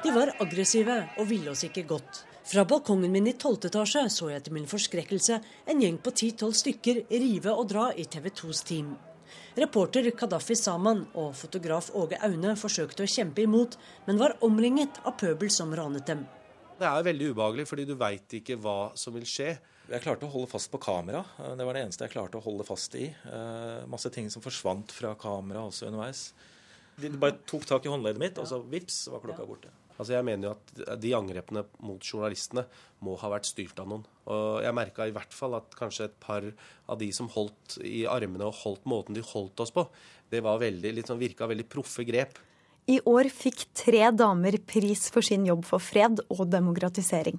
[SPEAKER 60] De var aggressive og ville oss ikke godt. Fra balkongen min i tolvte etasje så jeg til min forskrekkelse en gjeng på ti-tolv stykker rive og dra i TV 2s team. Reporter Kadafi Saman og fotograf Åge Aune forsøkte å kjempe imot, men var omringet av pøbel som ranet dem.
[SPEAKER 54] Det er veldig ubehagelig, fordi du veit ikke hva som vil skje.
[SPEAKER 61] Jeg klarte å holde fast på kamera. Det var det eneste jeg klarte å holde fast i. Eh, masse ting som forsvant fra kamera også underveis. De bare tok tak i håndleddet mitt, og så vips, var klokka borte.
[SPEAKER 54] Altså jeg mener jo at De angrepene mot journalistene må ha vært styrt av noen. Og Jeg merka i hvert fall at kanskje et par av de som holdt i armene og holdt måten de holdt oss på, det var veldig, litt sånn, virka veldig proffe grep.
[SPEAKER 1] I år fikk tre damer pris for sin jobb for fred og demokratisering.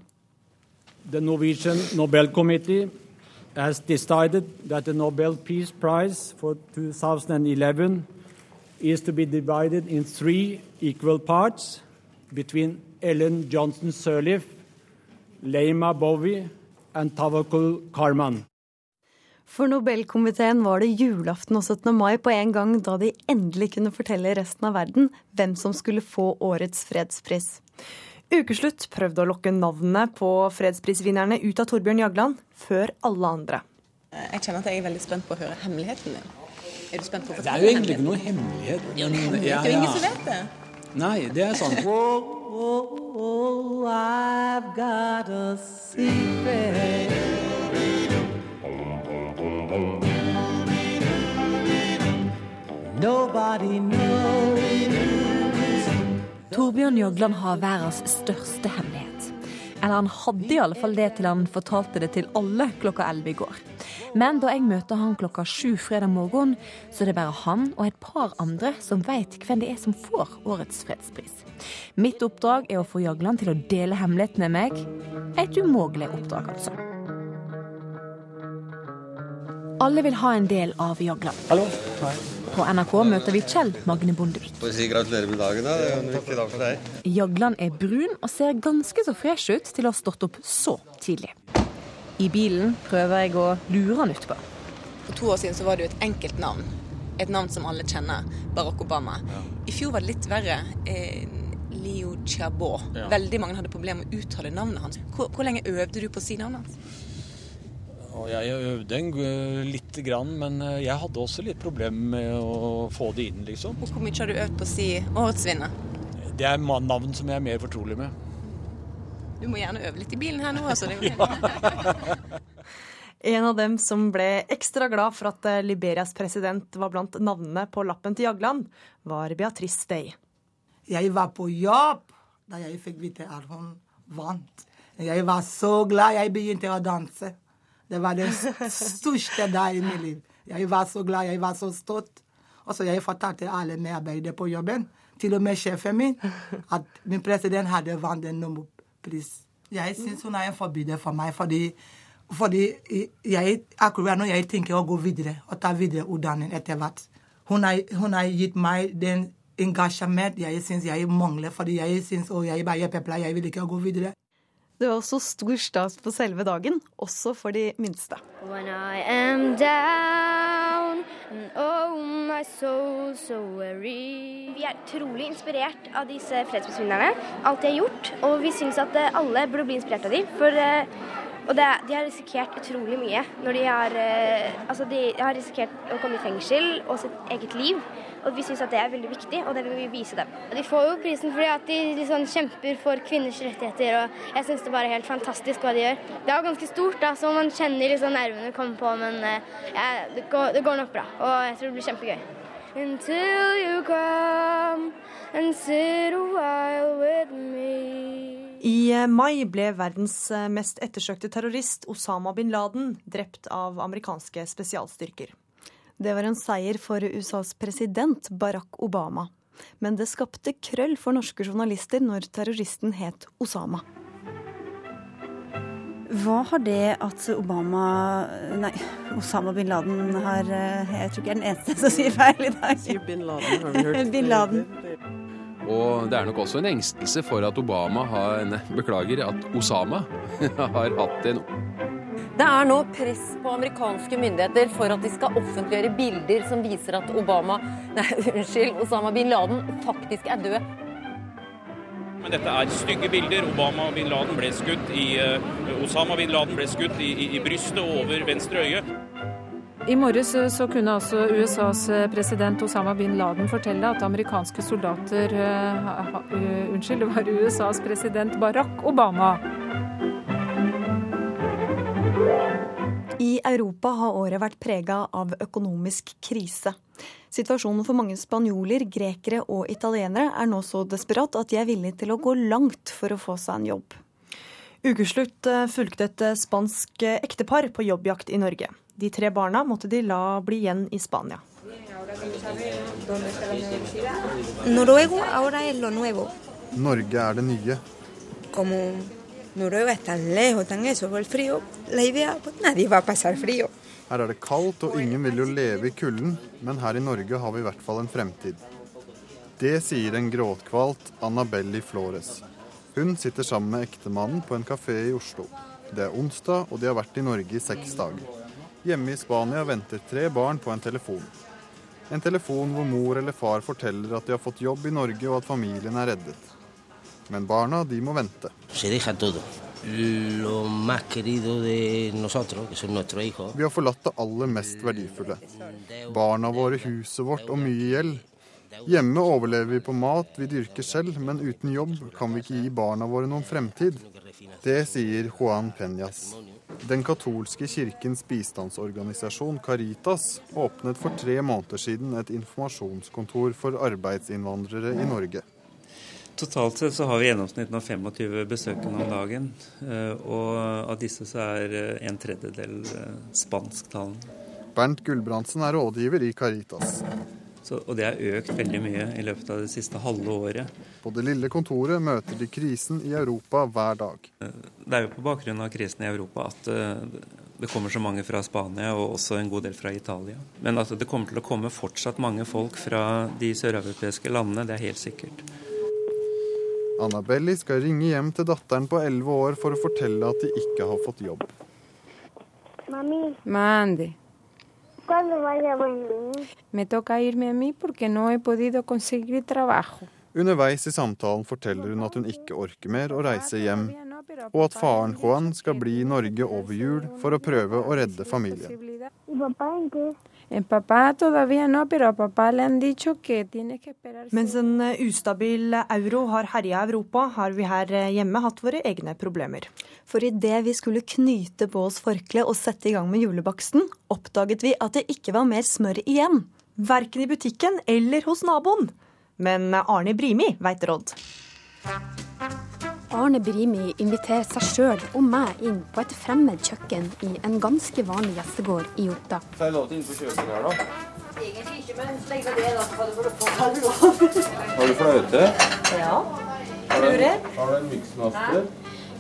[SPEAKER 62] The Norwegian Nobel Committee
[SPEAKER 63] has decided that the Nobel Peace Prize for 2011 is to be divided in three equal parts between Ellen Johnson Sirleaf, Leima Bowie and Tavakul Karman.
[SPEAKER 1] For Nobelkomiteen var det julaften og 17. mai på en gang da de endelig kunne fortelle resten av verden hvem som skulle få årets fredspris. Ukeslutt prøvde å lokke navnene på fredsprisvinnerne ut av Torbjørn Jagland før alle andre.
[SPEAKER 64] Jeg kjenner at jeg er veldig spent på å høre hemmeligheten din. Er du spent på å
[SPEAKER 63] Det er jo egentlig ikke noe hemmelighet.
[SPEAKER 64] Er det er jo ingen som vet det.
[SPEAKER 63] Nei, det er sant.
[SPEAKER 65] Oh, I've got a secret. Nobody knows.
[SPEAKER 41] Torbjørn Jagland har verdens største hemmelighet. Eller han hadde i alle fall det til han fortalte det til alle klokka 11 i går. Men da jeg møter han klokka sju fredag morgen, så er det bare han og et par andre som veit hvem det er som får årets fredspris. Mitt oppdrag er å få Jagland til å dele hemmeligheten med meg. Et umulig oppdrag, altså. Alle vil ha en del av Jagland.
[SPEAKER 63] Hallo. Hei.
[SPEAKER 41] På NRK møter vi Kjell Magne Bondevik.
[SPEAKER 66] Får si gratulerer med dagen, da. Det er en viktig dag for deg.
[SPEAKER 41] Jagland er brun og ser ganske så fresh ut til å ha stått opp så tidlig. I bilen prøver jeg å lure han utpå.
[SPEAKER 64] For to år siden så var det jo et enkelt navn. Et navn som alle kjenner. Barack Obama. I fjor var det litt verre. Eh, Leo Chabot.
[SPEAKER 28] Ja.
[SPEAKER 64] Veldig mange hadde problemer med å uttale navnet hans. Hvor, hvor lenge øvde du på å si navnet hans?
[SPEAKER 25] Jeg øvde en lite grann, men eh, jeg hadde også litt problemer med å få det inn, liksom.
[SPEAKER 64] Hvor mye har du øvd på å si årets vinner?
[SPEAKER 25] Det er navn som jeg er mer fortrolig med.
[SPEAKER 64] Du må gjerne øve litt i bilen her nå, altså.
[SPEAKER 1] En av dem som ble ekstra glad for at eh, Liberias president var blant navnene på lappen til Jagland, var Beatrice Day.
[SPEAKER 67] Jeg var på jobb da jeg fikk vite at hun vant. Jeg var så glad jeg begynte å danse. Det var den største dagen i mitt liv. Jeg var så glad, jeg var så stolt. Og så jeg fortalte alle medarbeidere på jobben, til og med sjefen min, at min president hadde vant en Nobelpris. Jeg syns hun er en forbilde for meg, fordi, fordi jeg, akkurat nå jeg tenker å gå videre og ta videre utdanning etter hvert Hun har, gitt meg den engasjement jeg syns jeg mangler, fordi jeg syns jeg bare pepla, jeg vil ikke gå videre.
[SPEAKER 1] Det var også stor stas på selve dagen, også for de minste.
[SPEAKER 68] When I am down and oh my soul so weary Vi er utrolig inspirert av disse fredsprisvinnerne, alt de har gjort. Og vi syns at eh, alle burde bli inspirert av dem. For eh, og det, de har risikert utrolig mye. Når de har, eh, altså de har risikert å komme i fengsel og sitt eget liv. Og vi syns at det er veldig viktig, og det vil vi vise dem. De får jo prisen fordi at de liksom kjemper for kvinners rettigheter, og jeg syns det bare er helt fantastisk hva de gjør. Det er ganske stort, da, så man kjenner liksom nervene komme på, men eh, ja, det, går, det går nok bra. Og jeg tror det blir kjempegøy. Until you come and sit a while with me.
[SPEAKER 1] I eh, mai ble verdens eh, mest ettersøkte terrorist, Osama bin Laden, drept av amerikanske spesialstyrker. Det var en seier for USAs president Barack Obama. Men det skapte krøll for norske journalister når terroristen het Osama.
[SPEAKER 69] Hva har det at Obama Nei, Osama bin Laden har eh, Jeg tror ikke jeg er den eneste som sier feil i dag.
[SPEAKER 70] Sier bin Laden, har vi hørt.
[SPEAKER 69] bin Laden.
[SPEAKER 70] Og det er nok også en engstelse for at Obama har nei, Beklager, at Osama har hatt en
[SPEAKER 71] Det er nå press på amerikanske myndigheter for at de skal offentliggjøre bilder som viser at Obama, nei, unnskyld, Osama bin Laden faktisk er død.
[SPEAKER 43] Men dette er stygge bilder. Obama bin Laden ble skutt i eh, Osama bin Laden ble skutt i, i, i brystet og over venstre øye.
[SPEAKER 72] I morges eh, så kunne altså USAs eh, president Osama bin Laden fortelle at amerikanske soldater ha, uh, Unnskyld, det var USAs president Barack Obama.
[SPEAKER 1] I Europa har året vært prega av økonomisk krise. Situasjonen for mange spanjoler, grekere og italienere er nå så desperat at de er villige til å gå langt for å få seg en jobb. Ukeslutt fulgte et spansk ektepar på jobbjakt i Norge. De tre barna måtte de la bli igjen i Spania.
[SPEAKER 73] Noruego ahora es lo nuevo,
[SPEAKER 50] Norge er det nye.
[SPEAKER 73] como
[SPEAKER 74] Noruega es tan lejos, tan eso, por el frío. La idea, pues nadie va a pasar frío.
[SPEAKER 75] Her er det kaldt, og ingen vil jo leve i kulden, men her i Norge har vi i hvert fall en fremtid. Det sier en gråtkvalt Annabelli Flores. Hun sitter sammen med ektemannen på en kafé i Oslo. Det er onsdag, og de har vært i Norge i seks dager. Hjemme i Spania venter tre barn på en telefon. En telefon hvor mor eller far forteller at de har fått jobb i Norge og at familien er reddet. Men barna, de må vente.
[SPEAKER 76] Se deja todo. Lo más querido de nosotros, que son nuestros hijos.
[SPEAKER 75] Vi har forlatt det aller mest verdifulle. Barna våre, huset vårt og mye gjeld. Hjemme overlever vi på mat vi dyrker selv, men uten jobb kan vi ikke gi barna våre noen fremtid. Det sier Juan Peñas. Den katolske kirkens bistandsorganisasjon Caritas åpnet for tre måneder siden et informasjonskontor for arbeidsinnvandrere i Norge.
[SPEAKER 77] Totalt sett så har vi gjennomsnitt av 25 besøkende om dagen. eh, Og av disse så er eh, en tredjedel eh, spansktalende.
[SPEAKER 75] Bernt Gulbrandsen er rådgiver i Caritas.
[SPEAKER 77] Så, og det har økt veldig mye i løpet av det siste halve året.
[SPEAKER 75] På det lille kontoret møter de krisen i Europa hver dag.
[SPEAKER 77] Det er jo på bakgrunn av krisen i Europa at eh, det kommer så mange fra Spania og også en god del fra Italia. Men at det kommer til å komme fortsatt mange folk fra de søreuropeiske landene, det er helt sikkert.
[SPEAKER 75] Annabelli skal ringe hjem til datteren på 11 år for å fortelle at de ikke har fått jobb.
[SPEAKER 78] Mami,
[SPEAKER 72] Mande.
[SPEAKER 78] ¿Cuándo vaya a venir?
[SPEAKER 72] Me toca irme a mí porque no he podido conseguir trabajo.
[SPEAKER 75] Underveis i samtalen forteller hun at hun ikke orker mer å reise hjem, og at faren Juan skal bli i Norge over jul for å prøve å redde familien.
[SPEAKER 78] ¿Y papá en qué?
[SPEAKER 72] El papá todavía no, pero a papá le han dicho que tiene que esperar.
[SPEAKER 1] Mens en eh, ustabil euro har herja Europa, har vi her eh, hjemme hatt våre egne problemer.
[SPEAKER 79] For idet vi skulle knyte på oss forkleet og sette i gang med julebaksten, oppdaget vi at det ikke var mer smør igjen.
[SPEAKER 1] Verken i butikken eller hos naboen. Men eh, Arne Brimi veit råd.
[SPEAKER 80] Arne Brimi inviterer seg sjøl og meg inn på et fremmed kjøkken i en ganske vanlig gjestegård i Otta.
[SPEAKER 60] Så jeg lov til inn på kjøkkenet her, da?
[SPEAKER 80] Egentlig ikke, men så lenge det er da, så kan du få
[SPEAKER 60] Har du fløyte?
[SPEAKER 80] Ja.
[SPEAKER 60] Har du har du en miksmaster?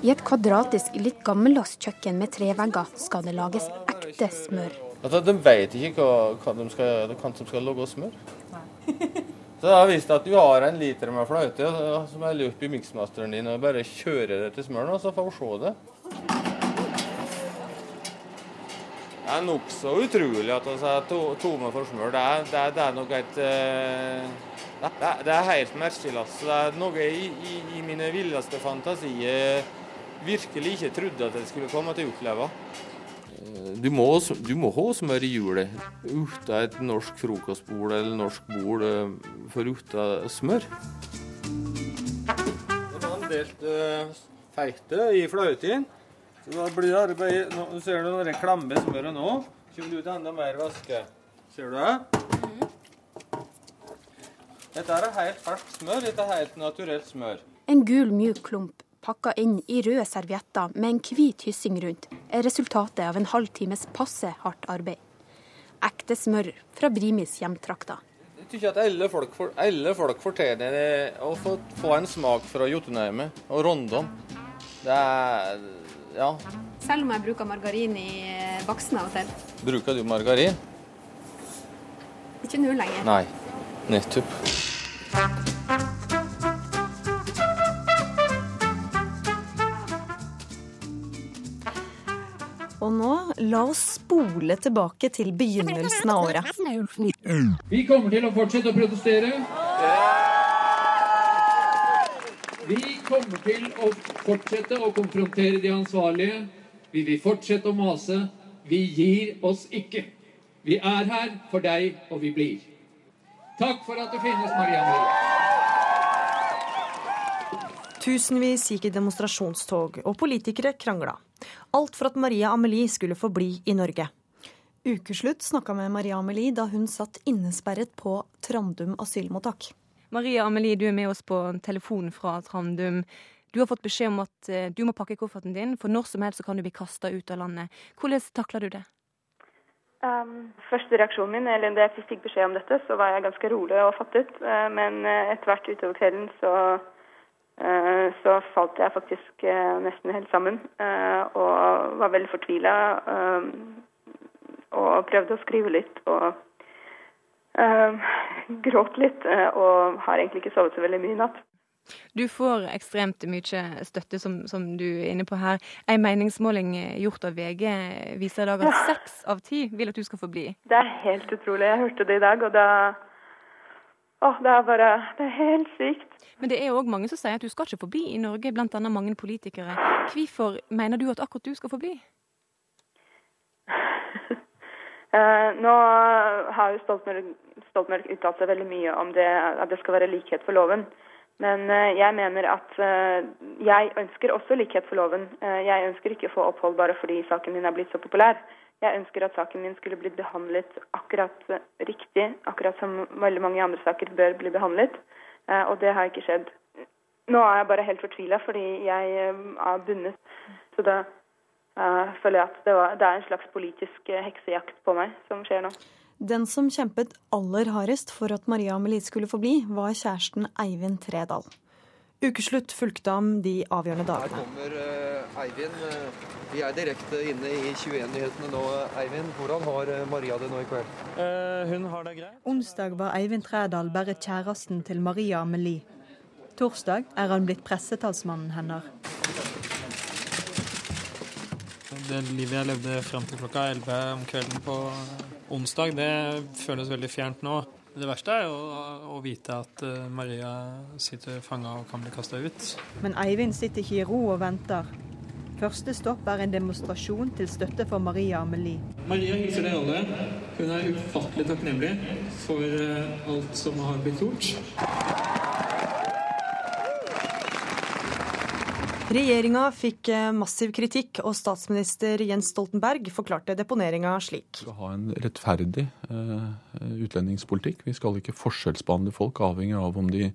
[SPEAKER 80] I et kvadratisk, litt gammeldags kjøkken med trevegger skal det lages ekte smør.
[SPEAKER 60] De vet ikke hva, hva de skal, hva som skal lage smør. Så da visst at du har en liter med fløyte som er løpt i miksmasteren din og bare kjører det til smøren, og så får vi se det. Det er nokså utrolig at vi er tomme for smør. Det er, det er, det er nok et eh, det, er, det er helt merkelig. Altså. Det er noe i, i, i mine villeste fantasier virkelig ikke trodde at jeg skulle komme til å oppleve. Eh, Du må, du må ha smør i hjulet. Uten et norsk frokostbord eller norsk bord eh, for uten smør. Det var en delt uh, feite i fløyten. Så da blir det arbeid nå, Ser du når jeg klemmer smøret nå? Kommer det ut enda mer væske. Ser du det? Dette er helt ferskt smør. Dette er helt naturelt smør.
[SPEAKER 80] En gul, mjuk klump pakka inn i røde servietter med en hvit hyssing rundt, er resultatet av en halv times passe hardt arbeid. Ekte smør fra Brimis hjemtrakter.
[SPEAKER 60] Jeg syns at alle folk, alle folk fortjener å få, få en smak fra Jotunheimet og Rondon. Det er Ja.
[SPEAKER 80] Selv om jeg bruker margarin i eh, baksten av og til.
[SPEAKER 60] Bruker du margarin?
[SPEAKER 80] Ikke nå lenger.
[SPEAKER 60] Nei. Nettopp.
[SPEAKER 1] Nå, la oss spole tilbake til begynnelsen av året.
[SPEAKER 73] Vi kommer til å fortsette å protestere. Vi kommer til å fortsette å konfrontere de ansvarlige. Vi vil fortsette å mase. Vi gir oss ikke. Vi er her for deg, og vi blir. Takk for at du finnes, Maria Marie.
[SPEAKER 1] Tusenvis gikk i demonstrasjonstog, og politikere krangla. Alt for at Maria Amelie skulle få bli i Norge.
[SPEAKER 79] Ukeslutt snakka med Maria Amelie da hun satt innesperret på Trandum asylmottak.
[SPEAKER 41] Maria Amelie, du er med oss på telefon fra Trandum. Du har fått beskjed om at eh, du må pakke kofferten din, for når som helst kan du bli kasta ut av landet. Hvordan takler du det?
[SPEAKER 50] Um, første reaksjonen min, eller da jeg fikk beskjed om dette, så var jeg ganske rolig og fattet. Uh, men uh, etter hvert utover kvelden så eh, så falt jeg faktisk eh, nesten helt sammen eh, og var veldig fortvila. eh, og prøvde å skrive litt og eh, gråt litt. eh, og har egentlig ikke sovet så veldig mye i natt.
[SPEAKER 41] Du får ekstremt mye støtte, som, som du er inne på her. En meningsmåling gjort av VG viser i dag at seks av ti vil at du skal få bli.
[SPEAKER 50] Det er helt utrolig. Jeg hørte det i dag, og da Åh, det er bare Det er helt sykt.
[SPEAKER 41] Men det er òg mange som sier at du skal ikke få bli i Norge, bl.a. mange politikere. Hvorfor mener du at akkurat du skal få bli?
[SPEAKER 50] Eh, nå har jo Stoltenberg, Stoltenberg uttalt seg veldig mye om det, at det skal være likhet for loven. Men eh, jeg mener at eh, jeg ønsker også likhet for loven. Eh, jeg ønsker ikke å få opphold bare fordi saken min er blitt så populær. Jeg ønsker at saken min skulle blitt behandlet akkurat riktig, akkurat som veldig mange andre saker bør bli behandlet. Eh, og det har ikke skjedd. Nå er jeg bare helt fortvila fordi jeg eh, er bundet. Så da eh, føler jeg at det, var, det er en slags politisk heksejakt på meg som skjer nå.
[SPEAKER 79] Den som kjempet aller hardest for at Maria Amelie skulle få bli, var kjæresten Eivind Tredal. Ukeslutt fulgte ham de avgjørende dagene.
[SPEAKER 1] Her kommer eh, Eivind. Eh, Vi er direkte inne i 21-nyhetene nå. Eivind, hvordan har eh, Maria det nå i kveld?
[SPEAKER 81] hun har det greit.
[SPEAKER 10] Onsdag var Eivind Trædal bare kjæresten til Maria Amelie. Torsdag er han blitt pressetalsmannen hennes.
[SPEAKER 81] Det livet jeg levde fram til klokka 11 om kvelden på onsdag, det føles veldig fjernt nå. Det verste er jo å, vite at eh, Maria sitter fanga og kan bli kasta ut.
[SPEAKER 10] Men Eivind sitter ikke i ro og venter. Første stopp er en demonstrasjon til støtte for Maria Amelie.
[SPEAKER 81] Maria hilser dere alle. Hun er ufattelig takknemlig for eh, alt som har blitt gjort.
[SPEAKER 79] Regjeringa fikk eh, massiv kritikk, og statsminister Jens Stoltenberg forklarte deponeringa slik.
[SPEAKER 48] Vi skal ha en rettferdig eh, utlendingspolitikk. Vi skal ikke forskjellsbehandle folk avhengig av om de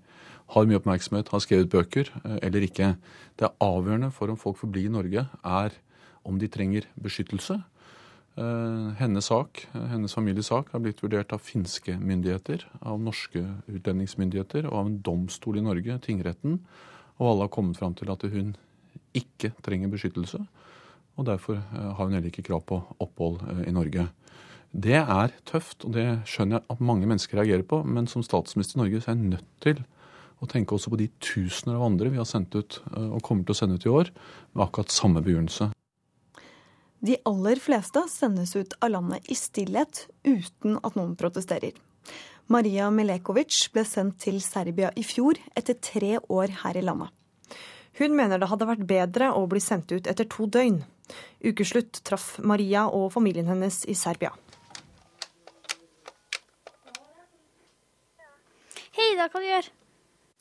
[SPEAKER 48] har mye oppmerksomhet, har skrevet bøker eh, eller ikke. Det avgjørende for om folk får bli i Norge, er om de trenger beskyttelse. Hennes sak, hennes families sak har blitt vurdert av finske myndigheter, av norske utlendingsmyndigheter og av en domstol i Norge, tingretten. Og alle har kommet fram til at hun ikke trenger beskyttelse. Og derfor eh, har hun heller ikke krav på opphold eh, i Norge. Det er tøft, og det skjønner jeg at mange mennesker reagerer på. Men som statsminister i Norge så er jeg nødt til å tenke også på de tusener av andre vi har sendt ut eh, og kommer til å sende ut i år, med akkurat samme begrunnelse.
[SPEAKER 79] De aller fleste sendes ut av landet i stillhet uten at noen protesterer. Maria Milekovic ble sendt til Serbia i fjor, etter tre år her i landet. Hun mener det hadde vært bedre å bli sendt ut etter to døgn. Ukeslutt traff Maria og familien hennes i Serbia.
[SPEAKER 82] Hei, da hva du gjør?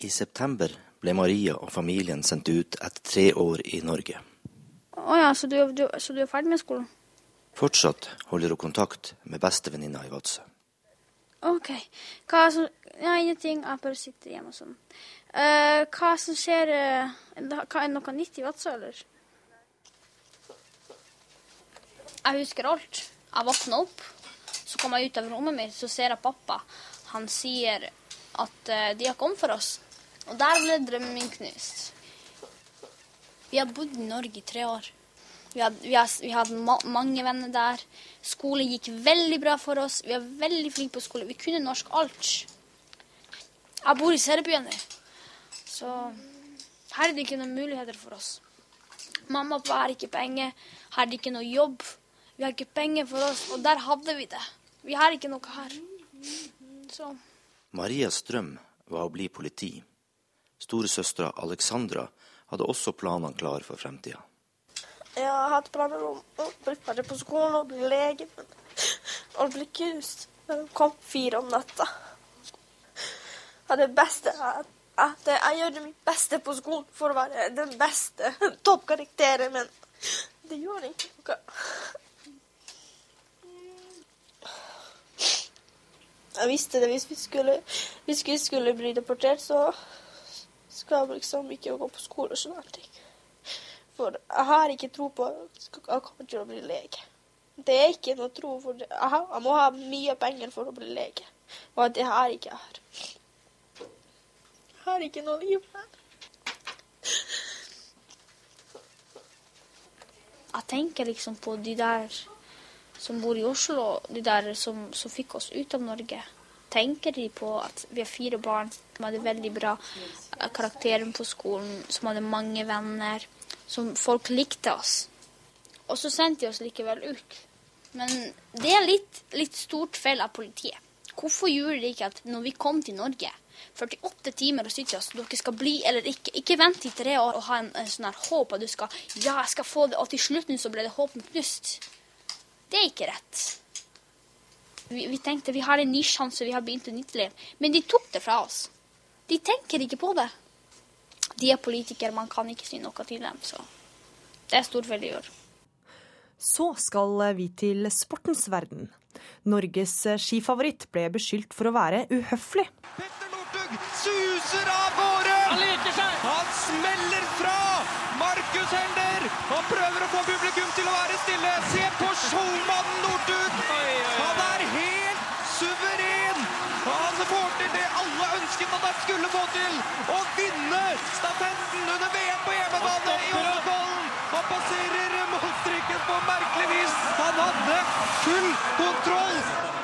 [SPEAKER 54] I september ble Maria og familien sendt ut etter tre år i Norge.
[SPEAKER 82] Å ja, så du, du, så du er ferdig med skolen?
[SPEAKER 54] Fortsatt holder hun kontakt med bestevenninna i Vadsø.
[SPEAKER 82] OK. Hva som Ja, ingenting. Jeg bare sitter hjemme og sånn. Eh, hva som skjer uh, hva, Er det noe nytt i Vadsø, eller? Jeg husker alt. Jeg våkna opp, så kom jeg ut av rommet mitt, så ser jeg pappa. Han sier at uh, de har kommet for oss. Og der ble drømmen min knust. Vi har bodd i Norge i tre år. Vi hadde, vi ma mange venner der. Skole gikk veldig bra for oss. Vi er veldig flinke på skole. Vi kunne norsk alt. Jeg bor i Serbia nå, så her er det ikke noen muligheter for oss. Mamma og pappa har ikke penger. Her er det ikke noe jobb. Vi har ikke penger for oss, og der hadde vi det. Vi har ikke noe her. Så
[SPEAKER 54] Marias drøm var å bli politi. Storesøstera Alexandra hadde også planene klare for fremtida.
[SPEAKER 83] Jeg har hatt planer om å bli ferdig på skolen og bli lege, men bli de kom fire om natta. er det beste er at jeg gjør mitt beste på skolen for å være den beste toppkarakteren, men det gjør ikke noe. Jeg visste det hvis vi skulle, hvis vi skulle bli deportert, så skal jeg liksom ikke gå på skole og sånne ting. For jeg har ikke tro på at jeg kommer til å bli lege. Det er ikke noe tro, for det. jeg, må ha mye penger for å bli lege. Og det har ikke jeg her. Jeg har ikke noe liv her.
[SPEAKER 82] Jeg tenker liksom på de der som bor i Oslo, de der som, som fikk oss ut av Norge. Tenker de på at vi har fire barn som hadde veldig bra karakterer på skolen, som hadde mange venner, som folk likte oss? Og så sendte de oss likevel ut. Men det er litt, litt stort feil av politiet. Hvorfor gjorde de ikke at når vi kom til Norge, 48 timer og sier til dere skal bli eller ikke. Ikke vent i tre år og ha en, en sånn her håp at du skal Ja, jeg skal få det, og til slutten så ble det håpen knust. Det er ikke rett. Vi, vi tenkte vi har en ny sjanse, vi har begynt et nytt liv. Men de tok det fra oss. De tenker ikke på det. De er politikere, man kan ikke si noe til dem. Så det er stort feil de gjør.
[SPEAKER 1] Så skal vi til sportens verden. Norges skifavoritt ble beskyldt for å være uhøflig.
[SPEAKER 84] Suser av gårde! Han leker seg! Han smeller fra! Markus Helder! Han prøver å få publikum til å være stille. Se på showmannen Northug! Han er helt suveren! Han får til det alle ønsket at han skulle få til! Å vinne stafetten under VM på hjemmebane i Holmenkollen! Han passerer målstreken på merkelig vis! Han hadde full kontroll!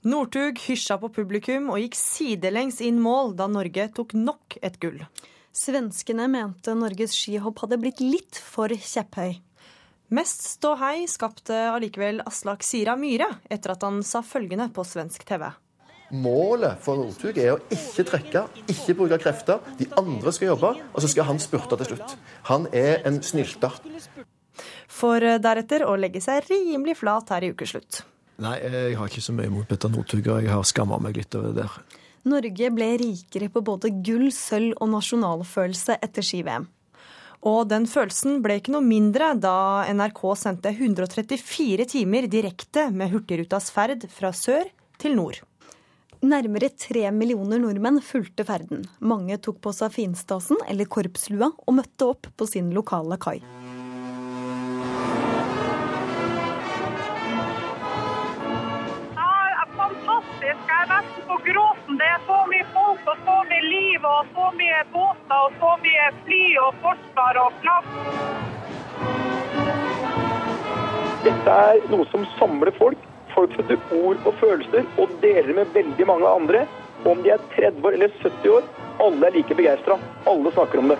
[SPEAKER 1] Northug hysja på publikum og gikk sidelengs inn mål da Norge tok nok et gull.
[SPEAKER 79] Svenskene mente Norges skihopp hadde blitt litt for kjepphøy.
[SPEAKER 1] Mest ståhei skapte allikevel Aslak Sira Myhre etter at han sa følgende på svensk TV.
[SPEAKER 85] Målet for Northug er å ikke trekke, ikke bruke krefter. De andre skal jobbe, og så skal han spurte til slutt. Han er en snylter.
[SPEAKER 1] For deretter å legge seg rimelig flat her i ukeslutt.
[SPEAKER 86] Nei, jeg har ikke så mye mot Petter Northug, jeg har skamma meg litt over det der.
[SPEAKER 79] Norge ble rikere på både gull, sølv og nasjonalfølelse etter ski-VM.
[SPEAKER 1] Og den følelsen ble ikke noe mindre da NRK sendte 134 timer direkte med Hurtigrutas ferd fra sør til nord.
[SPEAKER 79] Nærmere tre millioner nordmenn fulgte ferden. Mange tok på seg finstasen eller korpslua og møtte opp på sin lokale kai.
[SPEAKER 87] Det er så mye folk og så mye liv og så mye båter og så mye fly og forsvar og flagg.
[SPEAKER 88] Dette er noe som samler folk. Folk setter ord og følelser og deler med veldig mange andre. Om de er 30 år eller 70 år, alle er like begeistra. Alle snakker om det.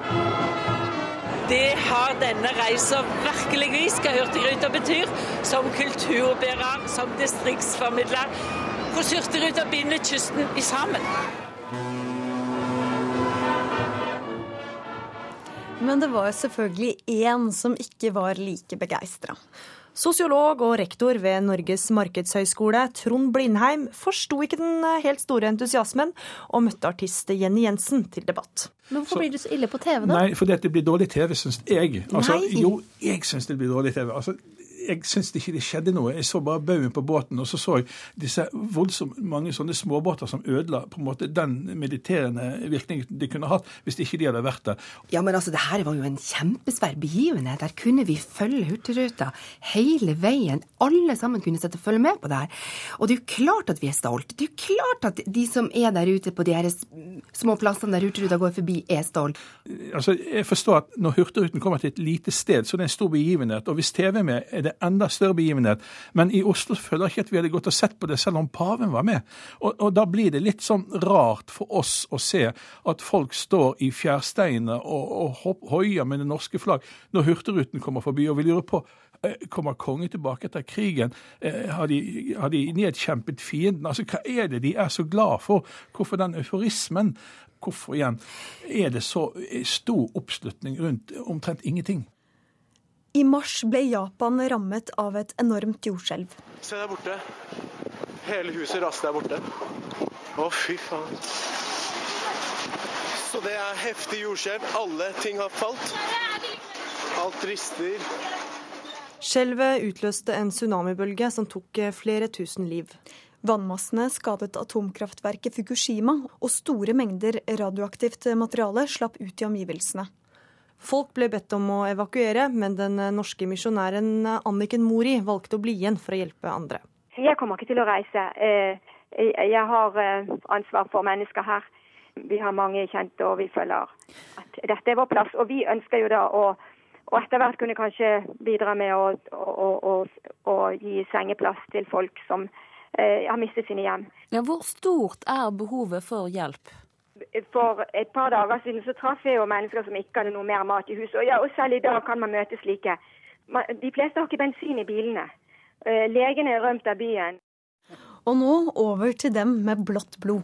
[SPEAKER 89] Det har denne reisa virkelig vist hva Hurtigruta betyr. Som kulturbærer, som distriktsformidler. Hvordan Hurtigruta binder kysten sammen.
[SPEAKER 79] Men det var selvfølgelig én som ikke var like begeistra.
[SPEAKER 1] Sosiolog og rektor ved Norges markedshøgskole, Trond Blindheim, forsto ikke den helt store entusiasmen, og møtte artist Jenny Jensen til debatt.
[SPEAKER 90] Men hvorfor blir det så ille på TV, da?
[SPEAKER 91] Nei, fordi det blir dårlig TV, syns jeg. Altså,
[SPEAKER 90] Nei.
[SPEAKER 91] jo, jeg syns det blir dårlig TV. Altså, jeg syns ikke det skjedde noe. Jeg så bare baugen på båten, og så så jeg disse voldsomt mange sånne småbåter som ødela på en måte den mediterende virkningen de kunne hatt hvis ikke de hadde vært der.
[SPEAKER 92] Ja, men altså, det her var jo en kjempesvær begivenhet. Der kunne vi følge Hurtigruta hele veien. Alle sammen kunne sette følge med på det her. Og det er jo klart at vi er stolt. Det er jo klart at de som er der ute på de her små plassene der Hurtigruta går forbi, er stolt.
[SPEAKER 91] Altså, jeg forstår at når Hurtigruten kommer til et lite sted, så er det en stor begivenhet. Og hvis TV er med, er det enda større begivenhet. Men i Oslo føler jeg ikke at vi hadde gått og sett på det selv om paven var med. Og, og da blir det litt sånn rart for oss å se at folk står i fjærsteinene og, og hoier med det norske flagg når Hurtigruten kommer forbi. Og vi lurer på eh, Kommer kongen tilbake etter krigen? Eh, Har de, har de nedkjempet fienden? Altså, Hva er det de er så glad for? Hvorfor den euforismen? Hvorfor igjen er det så stor oppslutning rundt omtrent ingenting?
[SPEAKER 79] I mars ble Japan rammet av et enormt jordskjelv.
[SPEAKER 93] Se der borte. Hele huset raste der borte. Å, fy faen. Så det er heftig jordskjelv. Alle ting har falt. Alt rister.
[SPEAKER 1] Skjelvet utløste en tsunamibølge som tok flere tusen liv.
[SPEAKER 79] Vannmassene skadet atomkraftverket Fukushima, og store mengder radioaktivt materiale slapp ut i omgivelsene.
[SPEAKER 1] Folk ble bedt om å evakuere, men den norske misjonæren Anniken Mori valgte å bli igjen for å hjelpe andre.
[SPEAKER 94] Jeg kommer ikke til å reise. Eh, Jeg har eh, ansvar for mennesker her. Vi har mange kjente, og vi føler at dette er vår plass. Og vi ønsker jo da å
[SPEAKER 80] og etter hvert kunne kanskje bidra med å, å, å, å gi sengeplass til folk som eh, har mistet sine hjem.
[SPEAKER 41] Ja, hvor stort er behovet for hjelp?
[SPEAKER 80] For et par dager siden så traff jeg jo mennesker som ikke hadde noe mer mat i huset. Og, ja, og selv i dag kan man møte slike. De fleste har ikke bensin i bilene. Eh, legene er rømt av byen.
[SPEAKER 79] Og nå over til dem med blått blod.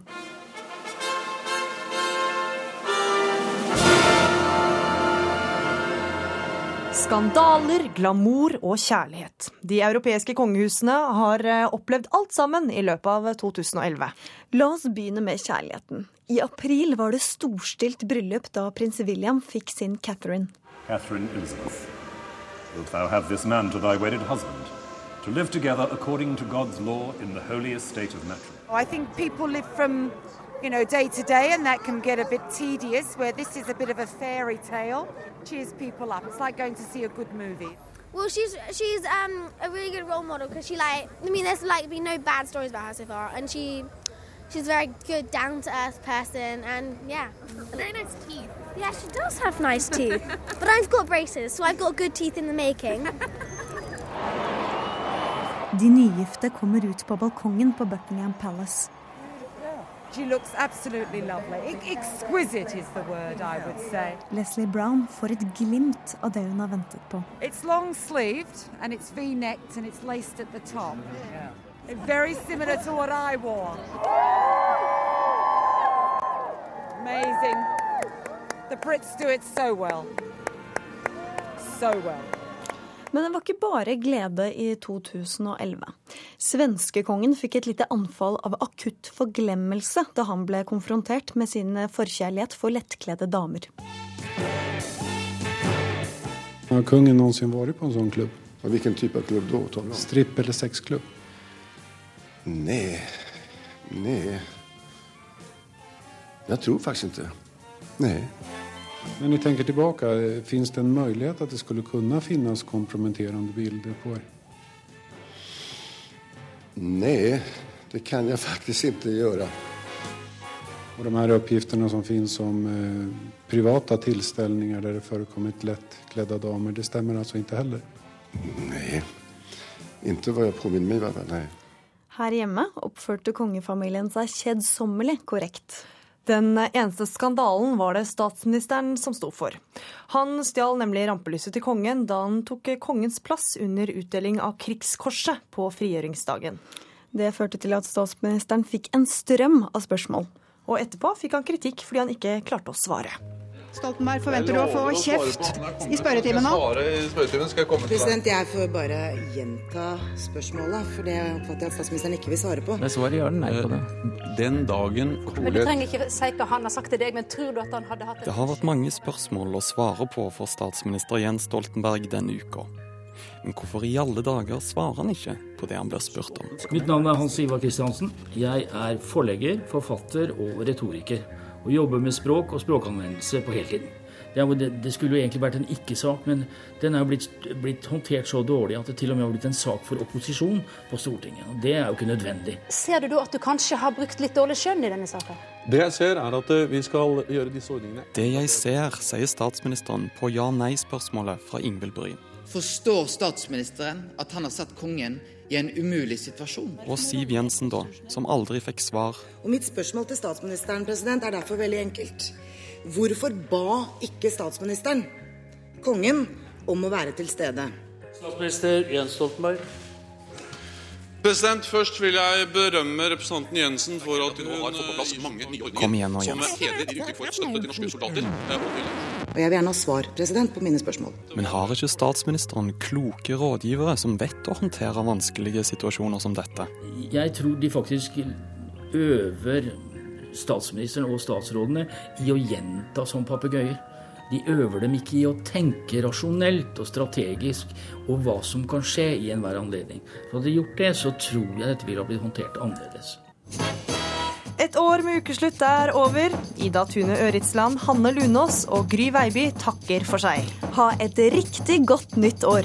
[SPEAKER 79] Skandaler, glamour og kjærlighet. De europeiske kongehusene har eh, opplevd alt sammen i løpet av 2011. La oss begynne med kjærligheten. I april var det storstilt bryllup da prins William fikk sin Catherine.
[SPEAKER 95] Catherine Elizabeth, wilt thou have this man to thy wedded husband, to live together according to God's law in the holiest state of matrimony?
[SPEAKER 96] I think people live from you know, day to day, and that can get a bit tedious. Where this is a bit of a fairy tale, cheers people up. It's like going to see a good movie.
[SPEAKER 60] Well, she's she's um, a really good role model because she like I mean, there's like been no bad stories about her so far, and she she's a very good, down to earth person, and yeah, very nice teeth. Yeah, she does have nice teeth, but I've got braces, so I've got good teeth in the making.
[SPEAKER 79] De nygifte kommer ut på balkongen på Buckingham Palace.
[SPEAKER 96] She looks absolutely lovely. Exquisite is the word I would say.
[SPEAKER 79] Leslie Brown får et glimt av det hun har ventet på.
[SPEAKER 96] It's long sleeved and it's V-necked and it's laced at the top. Very similar to what I wore. Amazing. The Brits do it so well. So well.
[SPEAKER 79] Men det var ikke bare glede i 2011. Svenskekongen fikk et lite anfall av akutt forglemmelse da han ble konfrontert med sin forkjærlighet for lettkledde damer.
[SPEAKER 97] Har kongen noensinne vært på en sånn klubb?
[SPEAKER 98] Hvilken type klubb da? Tom?
[SPEAKER 97] Stripp- eller sexklubb?
[SPEAKER 98] Nei Nei Jeg tror faktisk ikke. Nei.
[SPEAKER 97] Når ni tenker tilbake, fins det en mulighet at det skulle kunne finnes kompromitterende bilder på dere?
[SPEAKER 98] Nei, det kan jeg faktisk ikke gjøre.
[SPEAKER 97] Og de her oppgiftene som finnes om eh, private tilstelninger der det forekommet lettkledde damer, det stemmer altså ikke heller?
[SPEAKER 98] Nei, ikke hva jeg påminner meg. Nei.
[SPEAKER 79] Her hjemme oppførte kongefamilien seg kjedsommelig korrekt. Den eneste skandalen var det statsministeren som sto for. Han stjal nemlig rampelyset til kongen da han tok kongens plass under utdeling av Krigskorset på frigjøringsdagen. Det førte til at statsministeren fikk en strøm av spørsmål. Og etterpå fikk han kritikk fordi han ikke klarte å svare.
[SPEAKER 10] Stoltenberg, forventer du å få kjeft i spørretimen nå?
[SPEAKER 46] President, jeg får bare gjenta spørsmålet, for det oppfatter jeg at statsministeren ikke vil svare på.
[SPEAKER 13] Det svaret gjør den nei på det.
[SPEAKER 48] Den dagen
[SPEAKER 10] Men Du trenger ikke si hva han har sagt til deg, men tror du at han hadde hatt
[SPEAKER 91] Det har vært mange spørsmål å svare på for statsminister Jens Stoltenberg denne uka. Men hvorfor i alle dager svarer han ikke på det han blir spurt om?
[SPEAKER 99] Mitt navn er Hans Ivar Kristiansen. Jeg er forlegger, forfatter og retoriker. Og jobber med språk og språkanvendelse på heltid. Det, det, det skulle jo egentlig vært en ikke-sak, men den er jo blitt, blitt håndtert så dårlig at det til og med har blitt en sak for opposisjon på Stortinget. Og det er jo ikke nødvendig.
[SPEAKER 10] Ser du da at du kanskje har brukt litt dårlig skjønn i denne saken?
[SPEAKER 48] Det jeg ser, er at eh, vi skal gjøre disse ordningene
[SPEAKER 91] Det jeg ser, sier statsministeren på ja-nei-spørsmålet fra Ingvild Bryn.
[SPEAKER 100] Forstår statsministeren at han har satt kongen i en umulig situasjon?
[SPEAKER 91] Og Siv Jensen, da, som aldri fikk svar.
[SPEAKER 46] Og mitt spørsmål til statsministeren president, er derfor veldig enkelt. Hvorfor ba ikke statsministeren kongen om å være til stede?
[SPEAKER 99] Statsminister Jens Stoltenberg.
[SPEAKER 48] President, Først vil jeg berømme representanten Jensen for at hun har fått på plass mange nye ordninger
[SPEAKER 91] Kom igjen nå,
[SPEAKER 48] som
[SPEAKER 91] er
[SPEAKER 48] hedrer i uttrykk for støtte til norske soldater.
[SPEAKER 46] Og jeg vil gjerne ha svar president, på mine spørsmål.
[SPEAKER 91] Men har ikke statsministeren kloke rådgivere som vet å håndtere vanskelige situasjoner som dette?
[SPEAKER 99] Jeg tror de faktisk øver statsministeren og statsrådene i å gjenta som papegøyer. De øver dem ikke i å tenke rasjonelt og strategisk og hva som kan skje i enhver anledning. For hadde de gjort det, så tror jeg dette ville ha blitt håndtert annerledes.
[SPEAKER 79] Et år med ukeslutt er over. Ida Tune Øritsland, Hanne Lunås og Gry Veiby takker for seg. Ha et riktig godt nytt år.